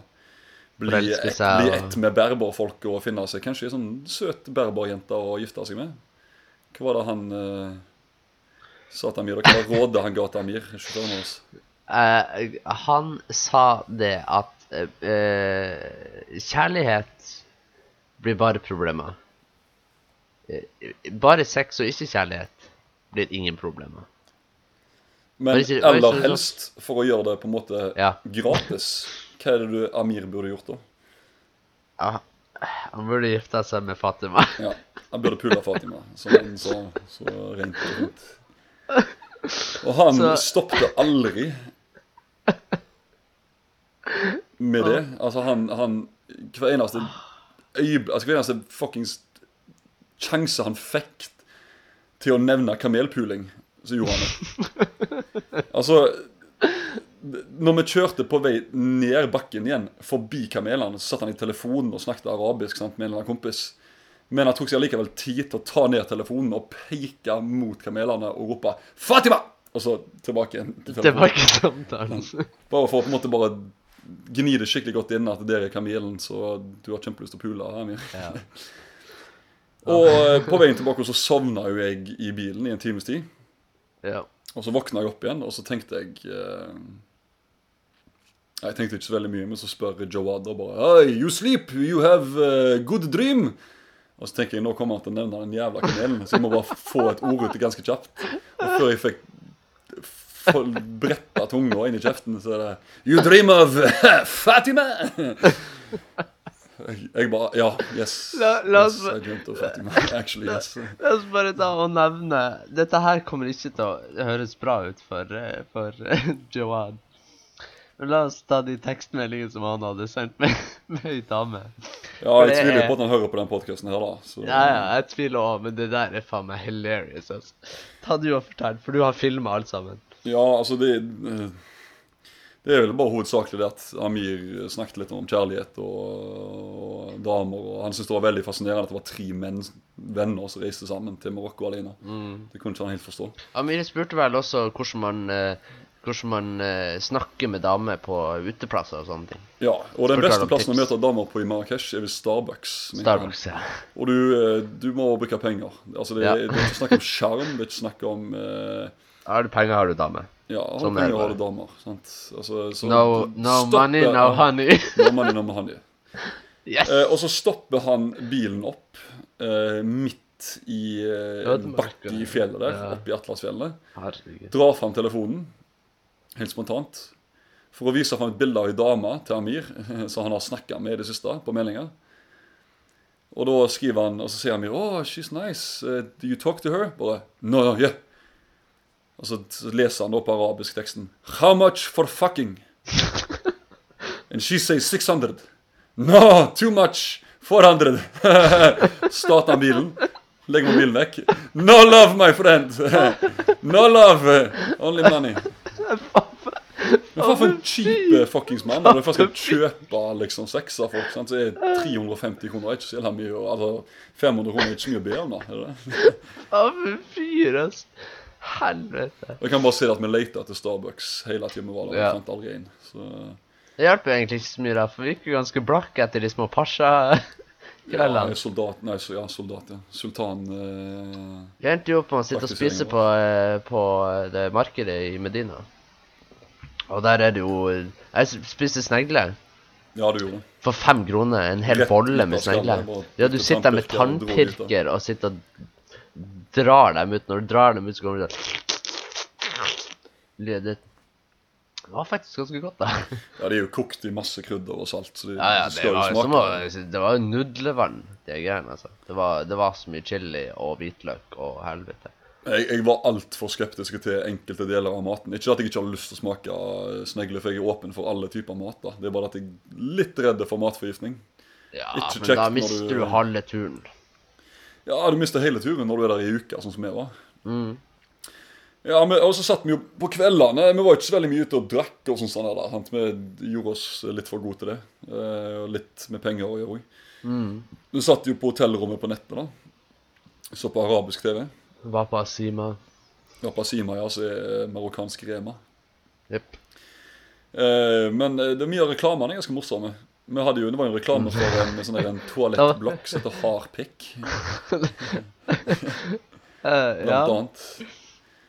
A: bli, ett, bli ett med berberfolk og finne seg kanskje ei sånn søt berberjente å gifte seg med Hva var det han eh, sa til Amir? Hva var rådet han ga til Amir, sjåføren vår?
B: Uh, han sa det at kjærlighet blir bare problemer. Eh, bare sex og ikke kjærlighet blir ingen problemer.
A: Men
B: ikke- eller
A: helst for å gjøre det på en måte
B: Ja.
A: gratis. Hva er det du Amir burde gjort da?
B: Ja, han burde gifta seg med Fatima.
A: Ja, Han burde pule Fatima, som han sa så rent og fint. Og han
B: Så-
A: stoppet aldri med det. Altså, han, han Hver eneste øyeblikk Altså, hver eneste fuckings sjanse han fikk til å nevne kamelpuling, så gjorde han det. Altså Når vi kjørte på vei ned bakken igjen, forbi kamelene, så satt han i telefonen og snakket arabisk sant, med en eller annen kompis. Men han tok seg allikevel tid til å ta ned telefonen og peke mot kamelene og rope 'Fatima!' Og så tilbake igjen til
B: Det var
A: telefonen.
B: ikke samtalen.
A: Bare for å på en måte bare gni det skikkelig godt inn at dere er kamelen, så du har kjempelyst til å pule. Amir.
B: Ja.
A: Og eh, på veien tilbake så sovna jo jeg i bilen i en times tid.
B: Ja.
A: Og så våkna jeg opp igjen, og så tenkte jeg eh, Jeg tenkte ikke så veldig mye, men så spør Jawad og bare Hey, you sleep, you have a good dream. Og så tenker jeg nå kommer han til å nevne den jævla kamelen, så jeg må bare få et ord ut ganske kjapt. Og før jeg fikk bretta tunga inn i kjeften, så det You dream of Fatima! Jeg, jeg bare Ja, yes.
B: La- la oss-
A: yes I dreamt of Fatima. Actually, yes.
B: La oss bare ta og nevne Dette her kommer ikke til å høres bra ut for, eh, for Johan. Men la oss ta de tekstmeldingene som han hadde sendt med, med ei dame.
A: Ja, jeg
B: det
A: tviler
B: er-
A: på at han hører på den podkasten her, da. Så,
B: Ja, ja, jeg tviler òg, men det der er faen meg hilarious. Altså. Ta du og fortell, for du har filma alt sammen.
A: Ja, altså det eh, Det er vel bare hovedsakelig det at Amir snakket litt om kjærlighet og, og damer. Og han syntes det var veldig fascinerende at det var tre menn, venner som reiste sammen til Marokko alene. Det kunne ikke han helt forstå.
B: Amir spurte vel også hvordan man, eh, hvordan man eh, snakker med damer på uteplasser og sånne ting.
A: Ja, og den beste plassen å møte damer på i Marrakech er ved Starbucks.
B: Starbucks, ja.
A: Og du, du må bruke penger. Altså det,
B: Ja.
A: det er ikke snakk om sjarm, det er ikke snakk om eh,
B: Har du penger, har du dame.
A: Ja, har
B: Sånn
A: du
B: er
A: penger, har du damer. Sant? Altså, så
B: No, no money, no honey.
A: No money, no honey.
B: Yes!
A: Eh, og så stopper han bilen opp eh, midt i eh, en bakke i fjellet der,
B: Ja.
A: oppe i Atlasfjellene. Drar fram telefonen, helt spontant, for å vise fram et bilde av ei dame til Amir, som han har snakka med i det siste, på meldinger. Og da skriver han, og så sier Amir oh, she's nice. Uh, do you talk to her? Bare No, no, yeah. Og så, så leser han da på arabisk teksten How much for fucking? And she says 600. No, too much. 400. Starter han bilen. Legger mobilen vekk. No love, my friend. No love. Only money. Men faen for en cheap eh, fuckings mann. Når du først skal kjøpe liksom sex av folk, sant? så er 350 kroner ikke så jævla mye. og Altså, 500 kroner er ikke så mye å be om, da. Er det?
B: Fy fyr, ass. Helvete.
A: Jeg kan bare si at vi leter etter Starbucks hele tiden vi var der.
B: Ja.
A: Vi fant aldri en. Så
B: Det hjelper egentlig ikke så mye, da, for vi gikk jo ganske blakke etter de små
A: ja,
B: pasja-kveldene.
A: soldat, nei, så, ja, soldat, ja. Sultan eh,
B: Vi endte jo opp med å sitte og spise på, eh, på det markedet i Medina. Og der er det jo Jeg spiste snegle
A: Ja, du gjorde
B: for fem kroner. En hel
A: Rett
B: bolle med
A: snegler.
B: snegle. Ja, du sitter der med
A: tannpirker og
B: sitter og drar dem ut. Når du drar dem ut, så kommer det sånn Det det var faktisk ganske godt, da.
A: Ja, de er jo kokt i masse krydder og salt, så de
B: Ja, ja, det
A: skal jo
B: var, som det var jo nudlevann, de greiene. altså. Det var, det var så mye chili og hvitløk og helvete.
A: Jeg, jeg var altfor skeptisk til enkelte deler av maten. Ikke at jeg ikke hadde lyst til å smake snegle, for jeg er åpen for alle typer mat. da. Det er bare at jeg er litt redd for matforgiftning.
B: Ja,
A: Ikke
B: men da mister
A: du-
B: du halve turen.
A: Ja, du mister hele turen når du er der i uka, sånn som jeg var.
B: Mm.
A: Ja, men, Og så satt vi jo på kveldene. Vi var ikke så veldig mye ute og drakk. og sånn sånn der, sant? Vi gjorde oss litt for gode til det. eh, Og litt med penger å gjøre òg.
B: Mm.
A: Vi satt jo på hotellrommet på nettet. da. Så på arabisk TV.
B: Wapa Sima. Wapa
A: Ja, ja, så er marokkansk Rema.
B: Jepp.
A: Eh, men eh, det er mye av reklamene er ganske morsomme. Vi hadde jo, Det var jo en reklame for en, sånn en toalettblokk som heter Hardpick.
B: Eh,
A: blant
B: ja.
A: annet.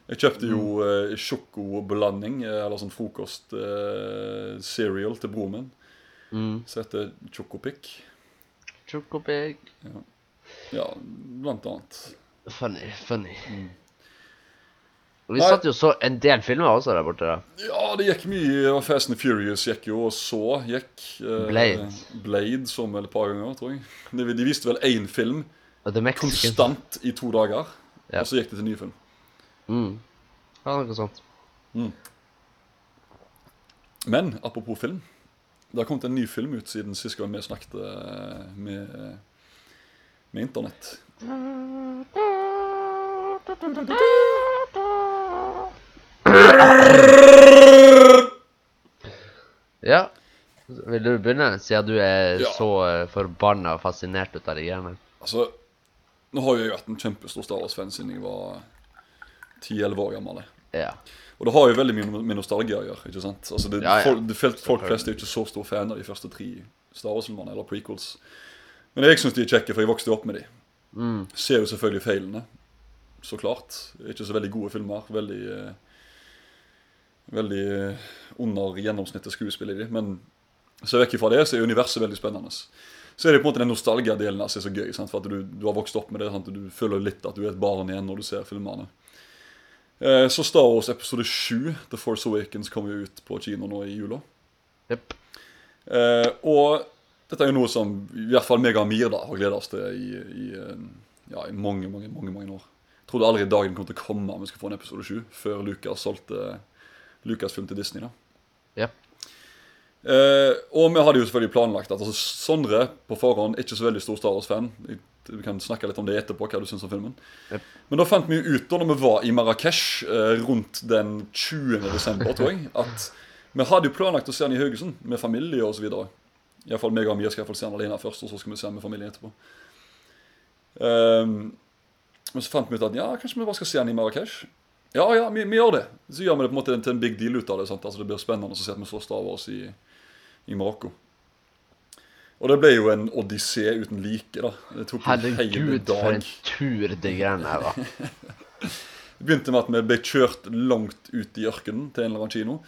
A: Jeg kjøpte jo eh, sjokoblanding, eh, eller sånn frokost eh, cereal til broren min,
B: Mm.
A: som heter Chocopic.
B: Chocopic.
A: Ja, blant annet.
B: Funny, funny. Og vi satt jo så en del filmer også der borte. da.
A: Ja, det gikk mye. Fast and Furious gikk jo, og så gikk eh,
B: Blade.
A: Blade som et par ganger, tror jeg. De, de viste vel én film konstant i to dager,
B: Ja.
A: og så gikk det til ny film.
B: Mm. Ja, noe sånt.
A: Men apropos film. Det har kommet en ny film ut siden sist gang vi snakket eh, med, med internett.
B: Ja. Vil du begynne, siden du er
A: Ja.
B: så uh, forbanna fascinert ut av de greiene?
A: Altså, nå har jo jeg vært en kjempestor Star Wars-fan siden jeg var 10-11 år gammel.
B: Ja.
A: Og det har jo veldig mye med nostalgi å gjøre. ikke sant? Altså, det,
B: Ja, ja.
A: Folk, det, folk, folk flest er jo ikke så stor fan av de første tre Star Wars-filmene, eller prequels. Men jeg syns de er kjekke, for jeg vokste opp med de.
B: Mm.
A: Ser jo selvfølgelig feilene. Så klart. Ikke så veldig gode filmer. Veldig eh, Veldig under gjennomsnittet skuespiller i de. Men så vekk ifra det, så er universet veldig spennende. Så er det på en måte den nostalgia-delen som er så gøy. Sant? For at du, du har vokst opp med det. Sant? Du føler litt at du er et barn igjen når du ser filmene. Eh, så Star Wars episode 7, The Force Awakens, kommer jo ut på kino nå i jula.
B: Yep.
A: Eh, og dette er jo noe som i hvert fall meg og Amir da har gleda oss til i, i, eh, ja, i mange, mange, mange, mange år. Jeg trodde aldri dagen kom til å komme om vi skulle få en episode 7, før Lucas solgte Lucasfilm til Disney. da.
B: ja.
A: Eh, og vi hadde jo selvfølgelig planlagt at altså, Sondre på forhånd er ikke så veldig stor Star Wars-fan. Vi kan snakke litt om det etterpå, hva du syns om filmen.
B: Yep.
A: Men da fant vi ut da når vi var i Marrakech eh, rundt den 20. desember, tror jeg, at vi hadde jo planlagt å se den i Haugesund med familie videre. Iallfall meg og Amir skal i hvert se den alene først, og så skal vi se den med familien etterpå. Ehm, men så fant vi ut at ja, kanskje vi bare skal se den i Marrakech. Ja, ja, vi, vi gjør det. Så gjør vi det på en måte til en big deal ut av det. Sant? Altså Det blir spennende å se at vi slår Star Wars i, i Marokko. Og det ble jo en odyssé uten like, da. Det tok en hele
B: Herregud, for en tur de greiene her var.
A: Det begynte med at vi ble kjørt langt ut i ørkenen til en eller annen kino.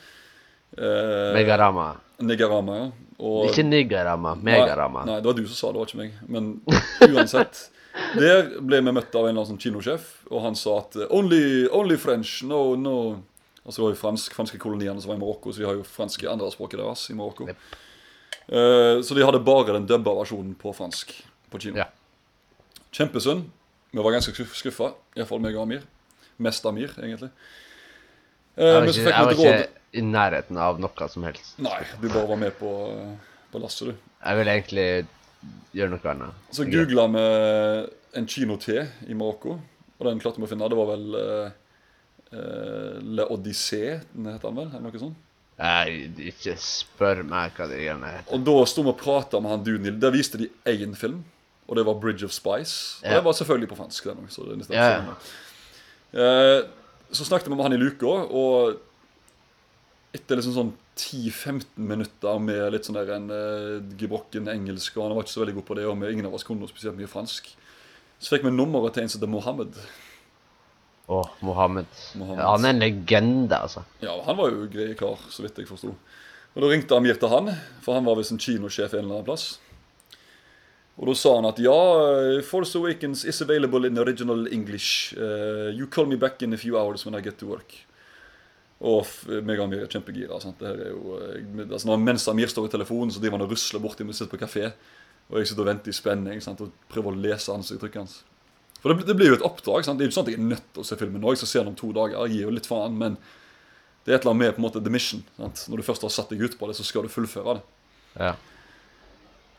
A: Eh,
B: Megarama.
A: Negarama, ja. Og,
B: Ikke Nigarama, Megarama.
A: Nei, nei, det var du som sa det, det var ikke meg. Men uansett. Der ble vi møtt av en eller annen sånn kinosjef, og han sa at only, only French, no, no Altså det var jo fransk, franske koloniene som var i Marokko, så de har jo franske andrespråket deres i Marokko.
B: Yep.
A: Eh, så de hadde bare den dubba versjonen på fransk på kino.
B: Ja.
A: Kjempesynd. Vi var ganske skuff- skuffa, iallfall meg og Amir. Mest Amir, egentlig. Eh,
B: Jeg var ikke, jeg var ikke i nærheten av noe som helst.
A: Nei, du bare var med på, på lasset, du.
B: Jeg ville egentlig gjøre noe annet.
A: Så googla vi en kino til i Marokko, og den klarte vi å finne. Det var vel uh, Le Odyssée, den den vel? Eller noe sånt.
B: Nei, ikke spør meg hva det greiene heter.
A: Og da sto vi og prata med han duden. Der viste de én film, og det var Bridge of Spice. Og
B: Ja.
A: det var selvfølgelig på fransk. den så det er
B: Ja, ja.
A: Eh, Så snakket vi med han i luka, og etter liksom sånn 10-15 minutter med litt sånn der en uh, gebrokken engelsk, og han var ikke så veldig god på det, og ingen av oss kunne noe spesielt mye fransk, så fikk vi nummeret til en som heter Mohammed.
B: Å, Mohammed.
A: Mohammed.
B: Han er en legende, altså.
A: Ja, han var jo grei kar, så vidt jeg forsto. Og da ringte Amir til han, for han var visst en kinosjef en eller annen plass. Og da sa han at ja, eh, Force Awakens is available in original English. Uh, you call me back in a few hours when I get to work. Og meg og Amir er kjempegira. sant? Det her er jo, eh, altså Mens Amir står i telefonen, så driver han og rusler borti meg sitter på kafé. Og jeg sitter og venter i spenning sant? og prøver å lese ansiktsuttrykket hans. For det, det blir jo et oppdrag. sant? Det er jo ikke sånn at jeg er nødt til å se filmen nå. Jeg skal se den om to dager. Jeg gir jo litt faen, men det er et eller annet med på en måte the mission. sant? Når du først har satt deg ut på det, så skal du fullføre det.
B: Ja.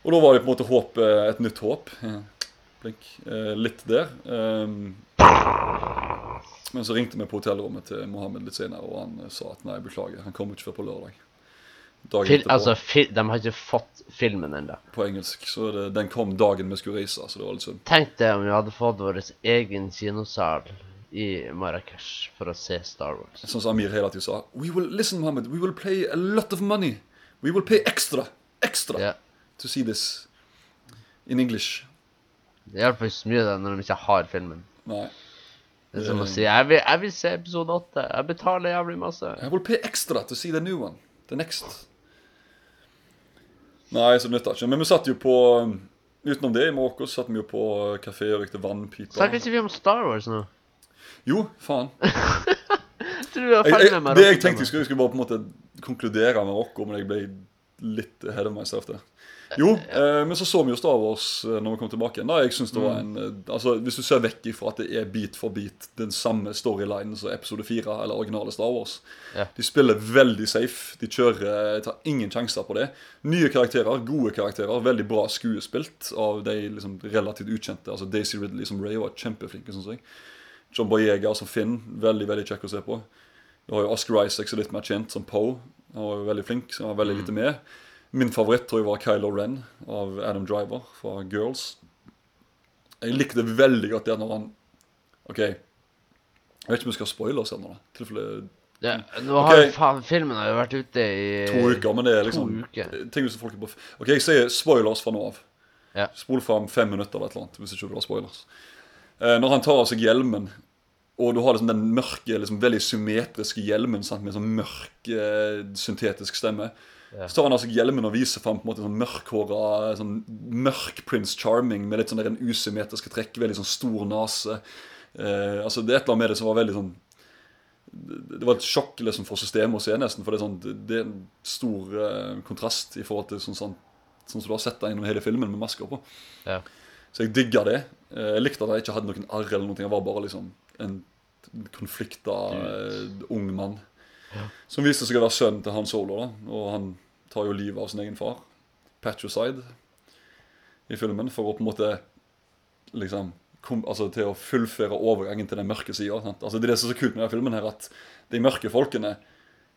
A: Og da var det på en måte håp, eh, et nytt håp. Blink. Eh, litt der. Um, men så ringte vi på hotellrommet til Mohammed litt senere, og han eh, sa at nei, beklager, han kommer ikke før på lørdag. Dagen
B: Fil,
A: etterpå,
B: altså, de har ikke fått filmen ennå.
A: på engelsk. Så det, den kom dagen vi skulle reise, så det var litt synd.
B: Tenk deg om vi hadde fått vår egen kinosal i Marrakech for å se Star Wars.
A: Sånn som Amir hele tiden sa. We will, listen, Mohammed, we will pay a lot of money. We will pay extra, extra
B: yeah.
A: to see this in English.
B: Det hjelper ikke så mye da når de ikke har filmen.
A: Nei.
B: Det er som å si jeg vil, jeg vil se episode 8. Jeg betaler jævlig masse.
A: I will pay extra to see the new one. The next. Nei, så det nytter ikke. Men vi satt jo på Utenom det, i Marokko satt vi jo på kafé og røykte vannpiper.
B: Snakker ikke vi om Star Wars nå?
A: Jo, faen.
B: Jeg
A: Jeg, det jeg tenkte jeg skulle, jeg skulle bare på en måte konkludere med Marokko, men jeg ble litt ahead of myself der. Jo, eh, men så så vi jo Star Wars eh, når vi kom tilbake igjen. da, jeg synes det var en, eh, altså Hvis du ser vekk ifra at det er bit for bit den samme storylinen som episode 4 eller originale Star Wars.
B: Ja.
A: De spiller veldig safe. De kjører, tar ingen sjanser på det. Nye karakterer, gode karakterer, veldig bra skuespilt av de liksom relativt ukjente. altså Daisy Ridley som Ray var kjempeflinke, syns jeg. John Boyega som Finn, veldig veldig kjekk å se på. Du har jo Oscar Isaac som er litt mer kjent som Poe. Han var jo veldig flink, så han var veldig lite med. Min favoritt tror jeg var Kylo Ren av Adam Driver fra Girls. Jeg likte veldig godt det når han OK. Jeg vet ikke om vi skal spoile oss ennå. Tilfelle
B: Ja, nå har okay. faen Filmen har jo vært ute i
A: to uker, men det er liksom ting som folk er på OK, jeg sier spoilers fra nå av.
B: Ja.
A: Spol fram fem minutter eller et eller annet, hvis ikke du har spoilers. Eh, når han tar av seg hjelmen, og du har liksom den mørke, liksom veldig symmetriske hjelmen sant, med sånn mørk, syntetisk stemme,
B: Ja.
A: så tar han av seg hjelmen og viser fram på en måte sånn mørkhåra, sånn mørk Prince Charming med litt sånn der en usymmetriske trekk, veldig sånn stor nese. Eh, altså Det er et eller annet med det som var veldig sånn det var et sjokk liksom for systemet å se, nesten. For det er, sånn, det- er en stor eh, kontrast i forhold til sånn, sånn, sånn som du har sett deg gjennom hele filmen med masker på.
B: Ja.
A: Så jeg digga det. Eh, Jeg likte at jeg ikke hadde noen arr eller noe. Jeg var bare liksom en konflikta eh, ung mann. Som viste seg å være sønnen til Han Solo. da Og han tar jo livet av sin egen far. Patricide i filmen. For å på en måte liksom kom, altså til å fullføre overgangen til den mørke sida. Altså, det er det som er så kult med denne filmen, her at de mørke folkene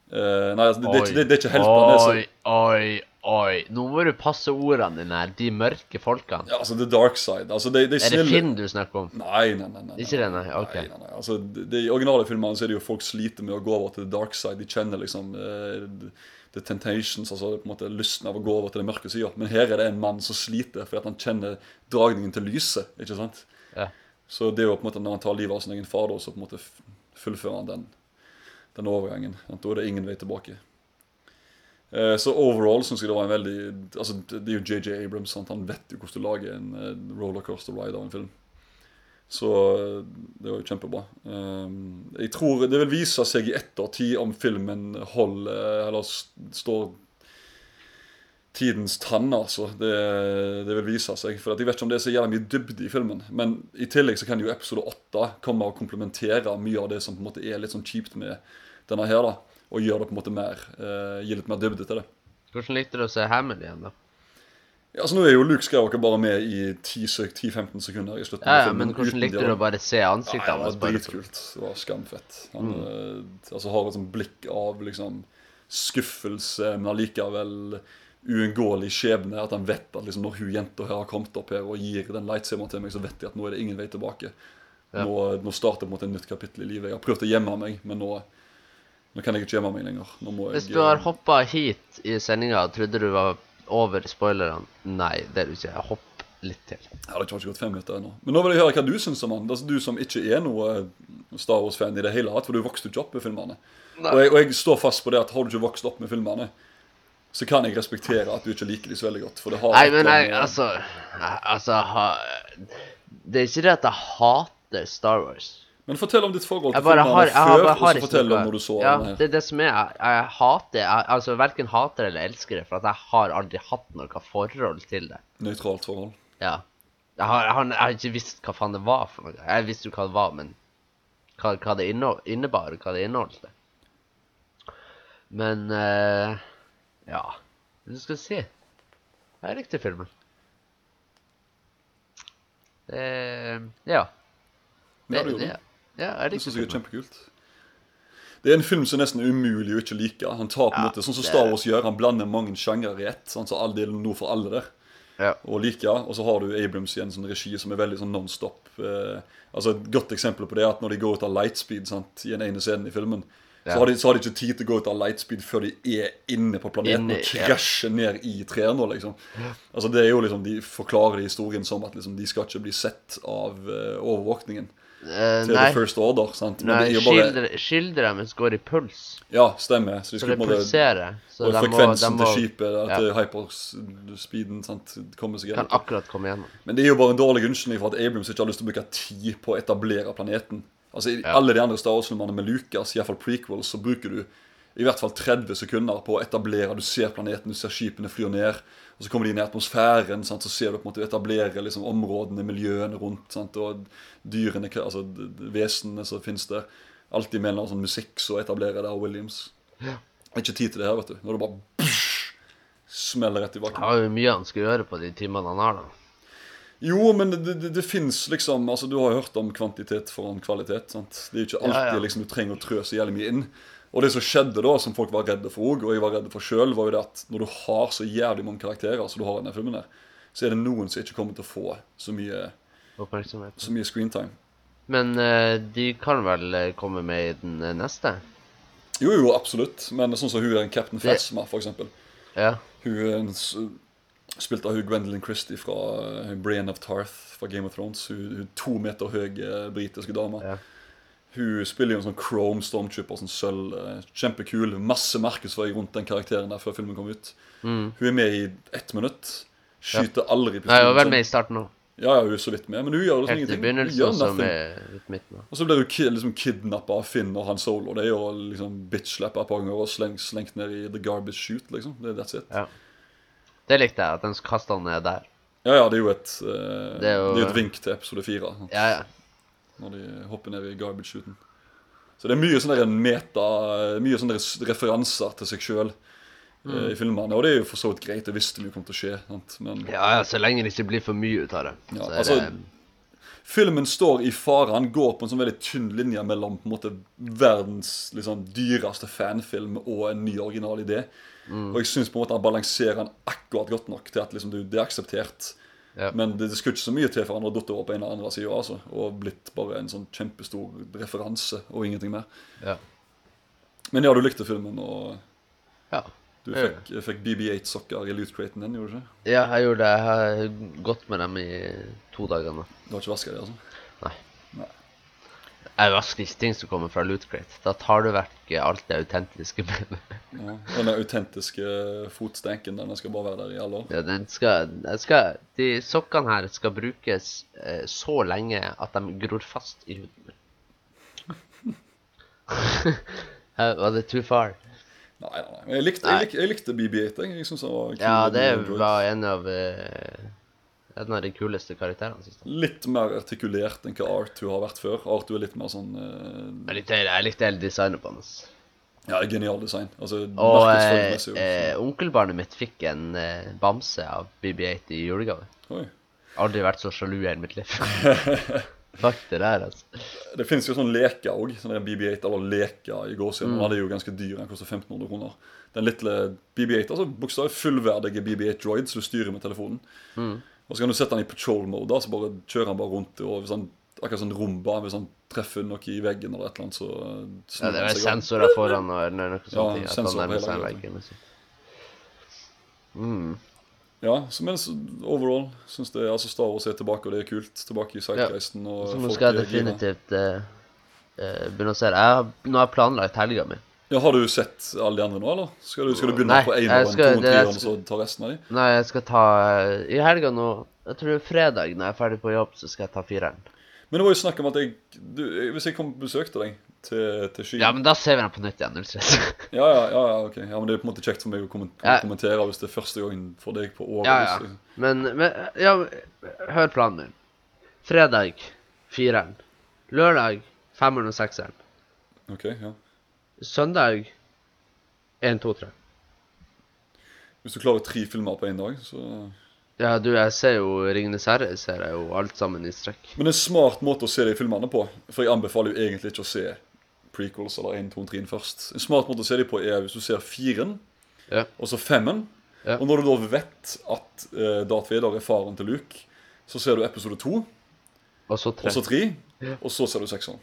A: Uh, Nei, altså, det, det, det, det er ikke heltene.
B: Oi, oi, oi. Nå må du passe ordene dine her. De mørke folkene.
A: Ja, altså The Dark Side. Altså, de, de
B: Er det
A: snille
B: Finn du snakker om?
A: Nei, nei, nei. nei,
B: Ikke det, nei? Ok.
A: Nei, nei, nei. Altså, de, det, I originale filmene så er det jo folk sliter med å gå over til the dark side. De kjenner liksom uh, the temptations, altså på en måte lysten av å gå over til den mørke sida. Men her er det en mann som sliter fordi han kjenner dragningen til lyset. ikke sant?
B: Ja.
A: Så det er jo på en måte når han tar livet av sin egen far, da, så på en måte fullfører han den, den overgangen. Da er det ingen vei tilbake. Eh, Så overall syns jeg det var en veldig altså Det er jo JJ Abrams. Sant? Han vet jo hvordan du lager en eh, rollercoaster ride av en film. Så eh, det var jo kjempebra. Jeg tror det vil vise seg i ettertid om filmen holder Eller står tidens tann, altså. Det, det vil vise seg. For jeg vet ikke om det er så jævlig mye dybde i filmen. Men i tillegg så kan jo episode 8 komme og komplementere mye av det som på en måte er litt sånn kjipt med denne her, da. Og gjør det på en måte mer eh, Gi litt mer dybde til det.
B: Hvordan likte du å se Hammond igjen, da?
A: Ja, altså Nå er jo Luke Skywalker bare med i 10-15 sekunder i slutten
B: Ja, ja, men hvordan likte du å bare se
A: Ja,
B: ansiktet
A: det var dritkult. Det var skamfett. Han
B: Mm.
A: eh, altså, har et sånt blikk av liksom skuffelse, men allikevel uunngåelig skjebne. At han vet at liksom, når hun jenta her har kommet opp her og gir den lightsaveren til meg, så vet jeg at nå er det ingen vei tilbake.
B: Ja.
A: Nå, nå starter på en måte et nytt kapittel i livet. Jeg har prøvd å gjemme meg, men nå, nå kan jeg ikke gjemme meg lenger. Nå må
B: Hvis du har hoppa hit i sendinga trodde du var over spoilerne Nei, det er du ikke. Hopp litt til.
A: Ja, det har ikke gått fem minutter ennå. Men nå vil jeg høre hva du syns om han. Altså, du som ikke er noe Star Wars-fan i det hele tatt, for du vokste ikke opp med filmene. Og jeg, og jeg står fast på det at har du ikke vokst opp med filmene, så kan jeg respektere at du ikke liker de så veldig godt. For det har
B: Nei, men jeg, altså Altså ha, Det er ikke det at jeg hater Star Wars.
A: Men fortell om ditt forhold til filmene
B: har,
A: før, og så fortell om når du så
B: ja,
A: den.
B: Det er det som er Jeg, jeg hater jeg, Altså verken hater eller elsker det, for at jeg har aldri hatt noe forhold til det.
A: Nøytralt forhold.
B: Ja. Jeg har, jeg, har, jeg har ikke visst hva faen det var for noe. Jeg visste jo hva det var, men hva, hva det innebar, hva det inneholdt. Men uh, Ja. Hva skal jeg si? Jeg likte filmen. Det Ja.
A: Ja, du gjorde det.
B: Ja, jeg
A: Det synes jeg er kjempekult. Det er en film som er nesten umulig å ikke like. Han tar på en
B: Ja,
A: måte, sånn som Star Wars gjør, han blander mange sjangere i ett. Sånn, så all del noe for alle der.
B: Ja.
A: og like. Og så har du Abrams i en sånn regi som er veldig sånn non-stop. Eh, altså Et godt eksempel på det er at når de går ut av lightspeed sant, i den ene scenen i filmen,
B: Ja.
A: så, har de, så har de ikke tid til å gå ut av lightspeed før de er inne på planeten
B: Inne,
A: og krasjer ned i trærne. liksom. Altså det er jo liksom, De forklarer historien som at liksom, de skal ikke bli sett av uh, overvåkningen
B: Eh,
A: til
B: nei,
A: The First Order. sant? Men
B: nei
A: bare,
B: skildre- mens går i puls.
A: Ja, stemmer. Så de skulle på en måte. Og
B: frekvensen må, må
A: til skipet,
B: ja.
A: til hyperspeeden, sant, kommer seg
B: kan akkurat komme gjennom.
A: Men det er jo bare en dårlig unnskyldning for at Abrams ikke har lyst til å bruke tid på å etablere planeten. Altså I
B: Ja.
A: alle de andre Star Wars-filmene med Lucas, iallfall prequels, så bruker du i hvert fall 30 sekunder på å etablere Du ser planeten, du ser skipene flyr ned. Og så kommer de inn i atmosfæren, sant? så ser du på en måte etablere liksom, områdene, miljøene rundt. Sant? Og dyrene, altså vesenene som finnes der. Alltid med en eller annen sånn musikk som etablerer der, Williams. Ikke tid til det her, vet du. Når det bare psh, smeller rett i bakken.
B: Det har jo mye han skal gjøre på de timene han har, da.
A: Jo, men det, det, det fins liksom altså Du har hørt om kvantitet foran kvalitet. sant? Det er jo ikke alltid
B: Ja, ja.
A: liksom du trenger å trø så jævlig mye inn. Og det som skjedde da, som folk var redde for òg, og jeg var redd for sjøl, var jo det at når du har så jævlig mange karakterer som du har i denne filmen, der, så er det noen som ikke kommer til å få så mye,
B: Oppmerksomhet.
A: så mye screentime.
B: Men uh, de kan vel eh, komme med i den eh, neste?
A: Jo, jo, absolutt. Men sånn som hun er en Captain Phasma, for eksempel.
B: Ja.
A: Hun er en, spilt av hun Gwendolyn Christie fra uh, Brienne of Tarth fra Game of Thrones. Hun, hun to meter høye britiske dame.
B: Ja.
A: Hun spiller jo en sånn Chrome Stormtrooper, sånn sølv. eh, Kjempekul. Masse markedsføring rundt den karakteren der før filmen kom ut.
B: Mm.
A: Hun er med i ett minutt. Skyter aldri
B: Nei, hun har vel med i starten òg.
A: Ja, ja, hun er så vidt med, men hun gjør liksom
B: Helt i
A: ingenting.
B: Begynnelsen, med ut midten.
A: Og så blir hun liksom kidnappa av Finn og Han Solo. Det er jo liksom bitch-slappa et par ganger og slengt, slengt ned i the garbage shoot, liksom. Det, that's it.
B: Ja. Det likte jeg, at den kasta ned der.
A: Ja, ja, det er jo et, eh,
B: Det er jo-
A: det er et vink til episode fire.
B: Ja, ja.
A: Når de hopper ned i garbage-shooten. Så det er mye sånne meta Mye sånne referanser til seg sjøl
B: Mm.
A: i filmene. Og det er jo for så vidt greit. det visste vi kom til å skje. Sant? Men
B: Ja, ja, så lenge det ikke blir for mye ut av det.
A: Ja,
B: så er
A: altså,
B: det
A: filmen står i fare. Han går på en sånn veldig tynn linje mellom på en måte verdens liksom, dyreste fanfilm og en ny original idé.
B: Mm.
A: Og jeg syns han balanserer den akkurat godt nok til at liksom, det er akseptert.
B: Ja.
A: Men det, det skulle ikke så mye til for han å datt over på en eller annen side altså, og blitt bare en sånn kjempestor referanse og ingenting mer.
B: Ja.
A: Men ja, du likte filmen, og
B: ja.
A: du fikk, fikk BB8-sokker i loot-craten din, gjorde du ikke?
B: Ja, jeg gjorde det. Jeg har gått med dem i to dager nå.
A: Du har ikke vaska dem, altså?
B: Nei. Ikke ting som kommer fra Lootcrate. Da tar du vekk alt det autentiske med det.
A: Ja. Den autentiske fotstenken, den skal bare være der i alle år?
B: Ja, den skal, den skal, de sokkene her skal brukes eh, så lenge at de gror fast i huden min. Eh, Var det too far?
A: Nei, nei, nei. Jeg likte, jeg likte, jeg likte BB8. Jeg, jeg synes han var kul.
B: Ja, det var en av eh, En av de kuleste karakterene. Synes jeg.
A: Litt mer artikulert enn hva Arthur har vært før. Arthur er litt mer sånn uh...
B: Jeg likte, jeg likte hele designet på hans.
A: Ja, genial design. Altså,
B: Og eh, eh, onkelbarnet mitt fikk en eh, bamse av BB8 i julegave.
A: Oi.
B: Aldri vært så sjalu i hele mitt liv. Fuck det der, altså.
A: Det finnes jo sånne leker òg. Sånne BB8 eller leker i gåsehud.
B: Mm.
A: Den er jo ganske dyr. Den koster 1500 kroner. Den lille BB8, altså bokstavelig fullverdige BB8 droids du styrer med telefonen.
B: Mm.
A: Og så kan du sette den i patrol mode, da, så bare kjører han bare rundt. Og han, akkurat sånn rumba, hvis han treffer noe i veggen eller et eller annet, så eh,
B: Ja, det er
A: han
B: sensorer foran og eller noe sånt.
A: Ja,
B: han
A: sensorer på hele
B: veggen. liksom. Mm.
A: Ja, så men overall syns jeg altså Star Wars er tilbake, og det er kult. Tilbake i Sightgeisten. og
B: Så nå skal jeg
A: er
B: definitivt uh, uh, begynne å se det. Jeg har, nå har jeg planlagt helga mi.
A: Ja, Har du sett alle de andre nå, eller? Skal du, skal du begynne
B: Nei,
A: på én og en, to og
B: er-
A: og så ta resten av de?
B: Nei, jeg skal ta I helga nå Jeg tror det er fredag når jeg er ferdig på jobb, så skal jeg ta fireren.
A: Men det var jo snakk om at jeg du, Hvis jeg kom på besøk til deg til, til Ski
B: Ja, men da ser vi den på nytt igjen. Null stress.
A: ja, ja, ja, ok. Ja, men Det er på en måte kjekt for meg å kommentere
B: Ja.
A: hvis det er første gangen for deg på året.
B: Ja, ja. Men, men ja, hør planen min. Fredag fireren. Lørdag femmeren og sekseren.
A: Ok, ja.
B: Søndag én, to, tre.
A: Hvis du klarer tre filmer på én dag, så
B: Ja, du, jeg ser jo Ringenes herre, ser jeg jo alt sammen i strekk.
A: Men en smart måte å se de filmene på For jeg anbefaler jo egentlig ikke å se prequels eller 1, 2, 3 først. En smart måte å se de på er hvis du ser firen,
B: Ja.
A: og så femmen.
B: Ja.
A: Og når du da vet at uh, Darth Vader er faren til Luke, så ser du episode to,
B: Og så tre.
A: og så tre,
B: Ja.
A: og så ser du sekseren.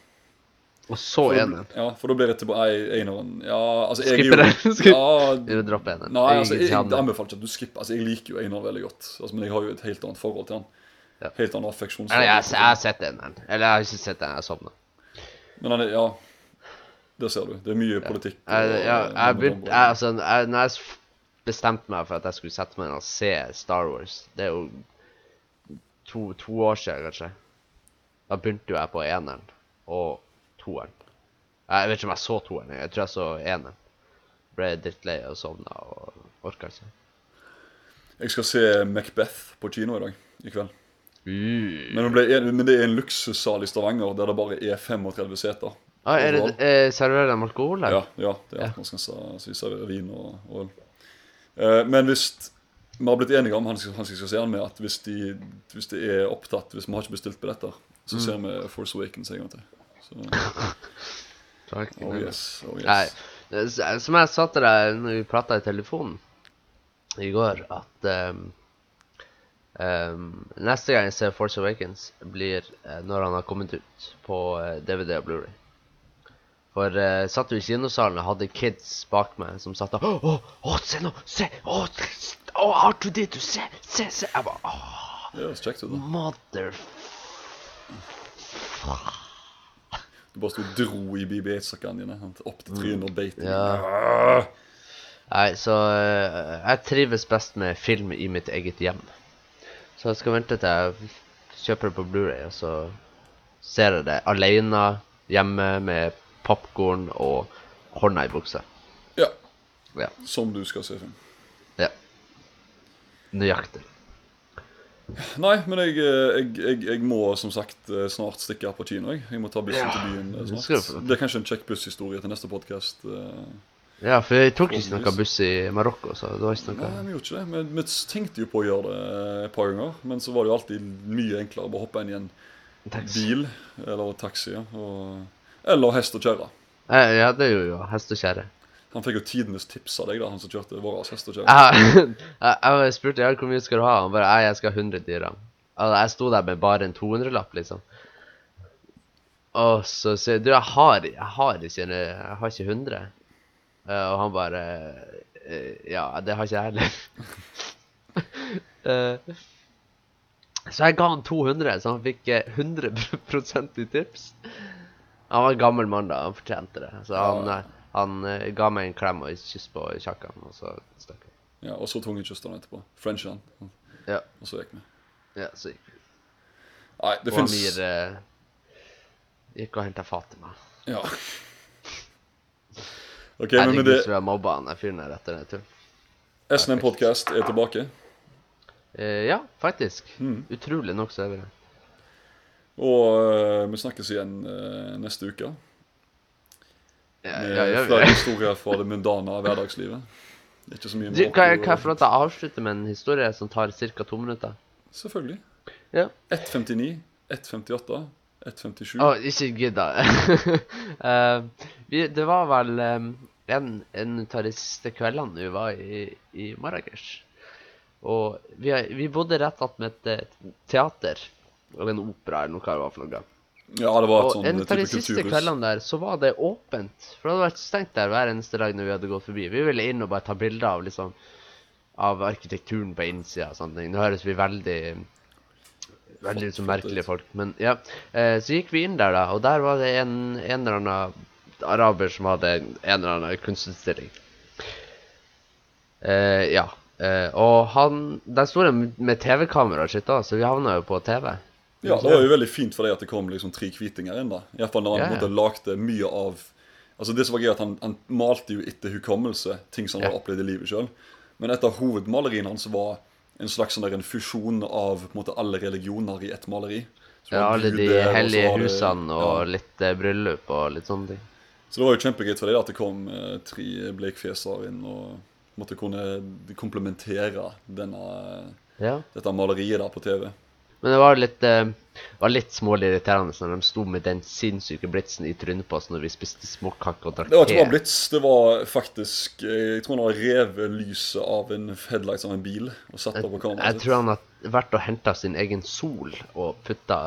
B: Og så eneren.
A: Ja, for da blir det tilbake eneren. Ja, altså jeg er
B: Skipper. Skip-
A: Ja,
B: Vil du droppe eneren?
A: Nei, altså, jeg,
B: Jeg
A: anbefaler ikke at du skipper. Altså, jeg liker jo Einar veldig godt, altså, men jeg har jo et helt annet forhold til han.
B: Ja.
A: Helt annen affeksjon.
B: den. Jeg, jeg har sett eneren. Eller jeg har ikke sett den, jeg sovna.
A: Men han er, ja, det ser du. Det er mye politikk.
B: Jeg,
A: og-
B: ja,
A: og-
B: jeg jeg, altså, jeg, Når jeg bestemte meg for at jeg skulle sette meg ned og se Star Wars Det er jo to, to år siden, kanskje. Da begynte jo jeg på eneren og toeren. Jeg vet ikke om jeg så toeren. Jeg tror jeg så eneren. Ble drittlei og sovna og orka ikke.
A: Jeg skal se Macbeth på kino i dag. I kveld.
B: Mm.
A: Men det, ble, men det er en luksussal i Stavanger der det bare er 35 seter.
B: Ah, er det, eh, serverer de alkohol her?
A: Ja, ja, det er
B: Ja.
A: 18 så vi serverer vin og og øl. Eh, men hvis vi har blitt enige om han han skal se han med at hvis, de, hvis det er opptatt Hvis vi har ikke bestilt billetter, så ser vi Force Awakens en gang til. Så,
B: Takk.
A: oh yes, oh yes.
B: Nei, som jeg sa til deg når vi prata i telefonen i går, at um, um, neste gang jeg ser Force Awakens, blir uh, når han har kommet ut på uh, DVD og Blu-ray. For uh, satt du i kinosalen og hadde kids bak meg som satt og Å, å, se nå! Se! Å, å R2D2! Se! Se! se! Jeg bare Åh,
A: Det høres kjekt ut. da
B: mother...
A: Du bare sto og dro i BB-8-sakene dine opp til trynet og beit i.
B: Ja.
A: Ah!
B: Nei, så eh, jeg trives best med film i mitt eget hjem. Så jeg skal vente til jeg kjøper det på Blu-ray, og så ser jeg det alene hjemme med popkorn og hånda i buksa.
A: ja.
B: Ja.
A: Som du skal se film.
B: ja. Nøyaktig.
A: Nei, men jeg, eh, jeg, jeg, jeg må som sagt eh, snart stikke her på kino. Jeg, jeg må ta bussen
B: Ja,
A: til byen eh, snart. Det er kanskje en kjekk busshistorie til neste podkast.
B: Ja, for jeg tok ikke noen buss i Marokko, så det var ikke
A: Nei, vi gjorde ikke det. Vi, vi tenkte jo på å gjøre det et par ganger, men så var det jo alltid mye enklere å bare hoppe inn i en
B: taxi.
A: bil eller taxi. Ja, og, eller hest og kjerre.
B: Ja, det gjorde jo hest og kjerre.
A: Han fikk jo tidenes tips av deg, da, han som kjørte vår hestekjøring.
B: Jeg, jeg, jeg spurte ja, hvor mye skal du ha. Han bare nei, jeg skal ha 100 dirham. Altså, jeg sto der med bare en 200-lapp, liksom. Og så sier jeg du, jeg har, jeg har ikke jeg har ikke 100. Eh, og han bare eh, Ja, det har ikke jeg heller. Eh, så jeg ga han 200, så han fikk eh, 100 i tips. Han var en gammel mann, da. Han fortjente det. Så han,
A: Ja.
B: Han uh, ga meg en klem og et kyss på kjakken, og så stakk jeg.
A: Ja, og så tungekyster han etterpå. French han.
B: Ja.
A: Og så gikk vi.
B: Ja, så gikk vi.
A: Nei, det
B: Og
A: fins
B: Amir uh, gikk og henta Fatima.
A: Ja. OK, men med
B: Herregud,
A: det
B: så vi har mobba han der fyren der etter den turen.
A: SNM Podcast er tilbake.
B: Eh, ja, faktisk.
A: Mm.
B: Utrolig nok så er vi det.
A: Og uh, vi snakkes igjen uh, neste uke.
B: Ja, ja, ja,
A: flere historier fra det mundane hverdagslivet. Det er ikke så mye
B: Du, jeg få lov til å avslutte med en historie som tar ca. to minutter?
A: Selvfølgelig.
B: Ja.
A: 1,59, 1,58, 1,57.
B: Å, ikke gidd, da. uh, vi- det var vel um, en, en av de siste kveldene vi var i, i Marrakech. Og vi, vi bodde rett attmed et eh, teater. Og en opera eller noe det var for noe.
A: Ja, det var et sånn
B: en av de siste kveldene der, så var det åpent. For det hadde vært stengt der hver eneste dag når vi hadde gått forbi. Vi ville inn og bare ta bilder av liksom Av arkitekturen på innsida og sånne ting. Nå høres vi veldig Veldig liksom merkelige folk. Men ja. Eh, så gikk vi inn der, da, og der var det en, en eller annen araber som hadde en eller annen kunstutstilling. Eh, ja. Eh, og han Der sto det med TV-kamera og shit da, så vi havna jo på TV.
A: Ja, det var jo veldig fint for deg at det kom liksom tre kvitinger inn, da. Iallfall når han
B: Ja,
A: ja. lagde mye av Altså Det som var gøy, at han, han malte jo etter hukommelse ting som han
B: Ja.
A: hadde opplevd i livet sjøl. Men et av hovedmaleriene hans var en slags sånn der en fusjon av på en måte alle religioner i ett maleri. Så
B: Ja, alle de
A: guder, og
B: hellige
A: var
B: husene og
A: ja.
B: litt eh, bryllup og litt sånne ting.
A: Så det var jo kjempegøy for deg at det kom eh, tre blekfjeser inn og måtte kunne komplementere denne,
B: Ja.
A: dette maleriet der på TV.
B: Men det var litt, eh, var litt smålig irriterende når de sto med den sinnssyke blitsen i trynet på oss når vi spiste småkake og drakk
A: Det var ikke bare blits, det var faktisk eh, Jeg tror han har revet lyset av en headlights av en bil og satt det på
B: Jeg
A: kameraet sitt.
B: tror han har vært og henta sin egen sol og putta,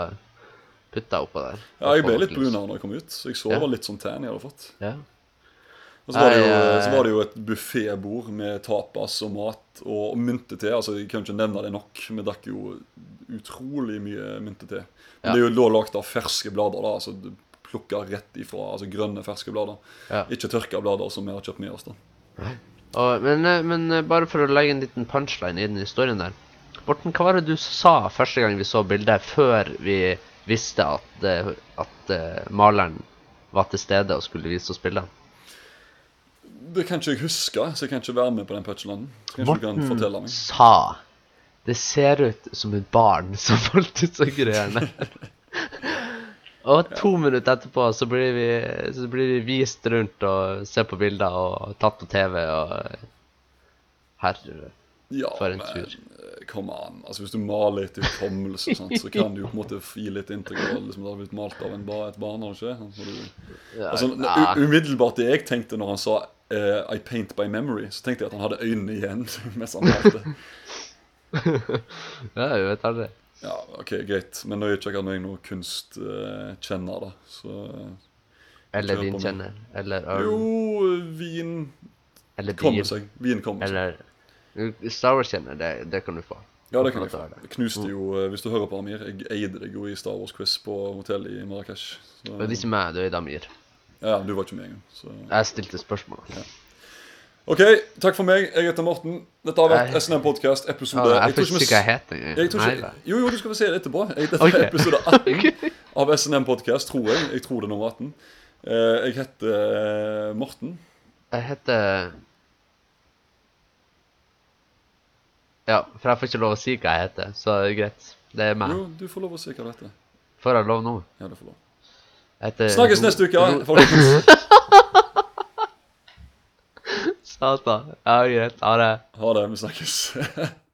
B: putta oppå der.
A: Ja, jeg ble litt brun da jeg kom ut, så jeg så
B: Ja.
A: litt sånn tan jeg hadde fått.
B: Ja.
A: Og så var det jo,
B: eh,
A: så var det jo et buffébord med tapas og mat og myntete. Altså, jeg kan ikke nevne det nok. Vi drakk jo utrolig mye myntete. Men
B: Ja.
A: det er jo da lagd av ferske blader, da. Altså plukka rett ifra altså grønne, ferske blader.
B: Ja.
A: Ikke tørka blader som vi har kjøpt med oss, da.
B: Og, men, eh, men eh, bare for å legge en liten punchline i den historien der. Morten, hva var det du sa første gang vi så bildet, før vi visste at, eh, at eh, maleren var til stede og skulle vise oss bildene?
A: Det kan ikke jeg huske, så jeg kan ikke være med på den punchlanden. Morten
B: sa Det ser ut som et barn som falt ut av greiene. og to minutter etterpå så blir, vi, så blir vi vist rundt og ser på bilder og tatt på TV og Herre.
A: Ja,
B: For en
A: men
B: tur.
A: eh, come on. Altså, hvis du maler etter hukommelse, så kan du jo på en måte gi litt inntrykk av liksom, det har blitt malt av en et barn. det ikke? Altså,
B: Ja,
A: altså, umiddelbart det jeg tenkte når han sa eh, 'I paint by memory', så tenkte jeg at han hadde øynene igjen mens han malte.
B: ja, jeg vet aldri.
A: Ja, ok, greit. Men nå er ikke jeg noen kunstkjenner, da. Så
B: Eller
A: Kjør på
B: vinkjenner. Eller øl.
A: Jo, vin
B: Eller
A: kommer seg. Vin kommer seg.
B: Eller Star Wars-kjenner, det, det kan du få.
A: Ja, det kan jeg
B: Få
A: Jeg knuste jo, eh, hvis du hører på Amir, jeg eide deg jo i Star Wars-quiz på hotellet i Marrakech. Så,
B: Det er ikke meg, du er Damir.
A: Ja, du var ikke med engang. Så.
B: Jeg stilte spørsmål.
A: OK, takk for meg. Jeg heter Morten. Dette har vært. SNM Podcast, episode
B: Ja, jeg
A: tror
B: ikke jeg heter
A: jeg tror ikke, jo, jo, du skal få se det etterpå. Dette er episode 18 av SNM Podcast, tror jeg. Jeg tror det er nummer 18. Eh, jeg heter eh, Morten.
B: Jeg heter Ja, for jeg får ikke lov å si hva jeg heter, så det er greit. Det er meg.
A: Jo, du får lov å si hva du heter.
B: Får jeg lov nå?
A: Ja, du får lov.
B: Heter
A: Snakkes
B: Ro-
A: neste uke,
B: Ro-
A: folkens.
B: Satan. Ja, greit. Ha det.
A: Ha det. Vi snakkes.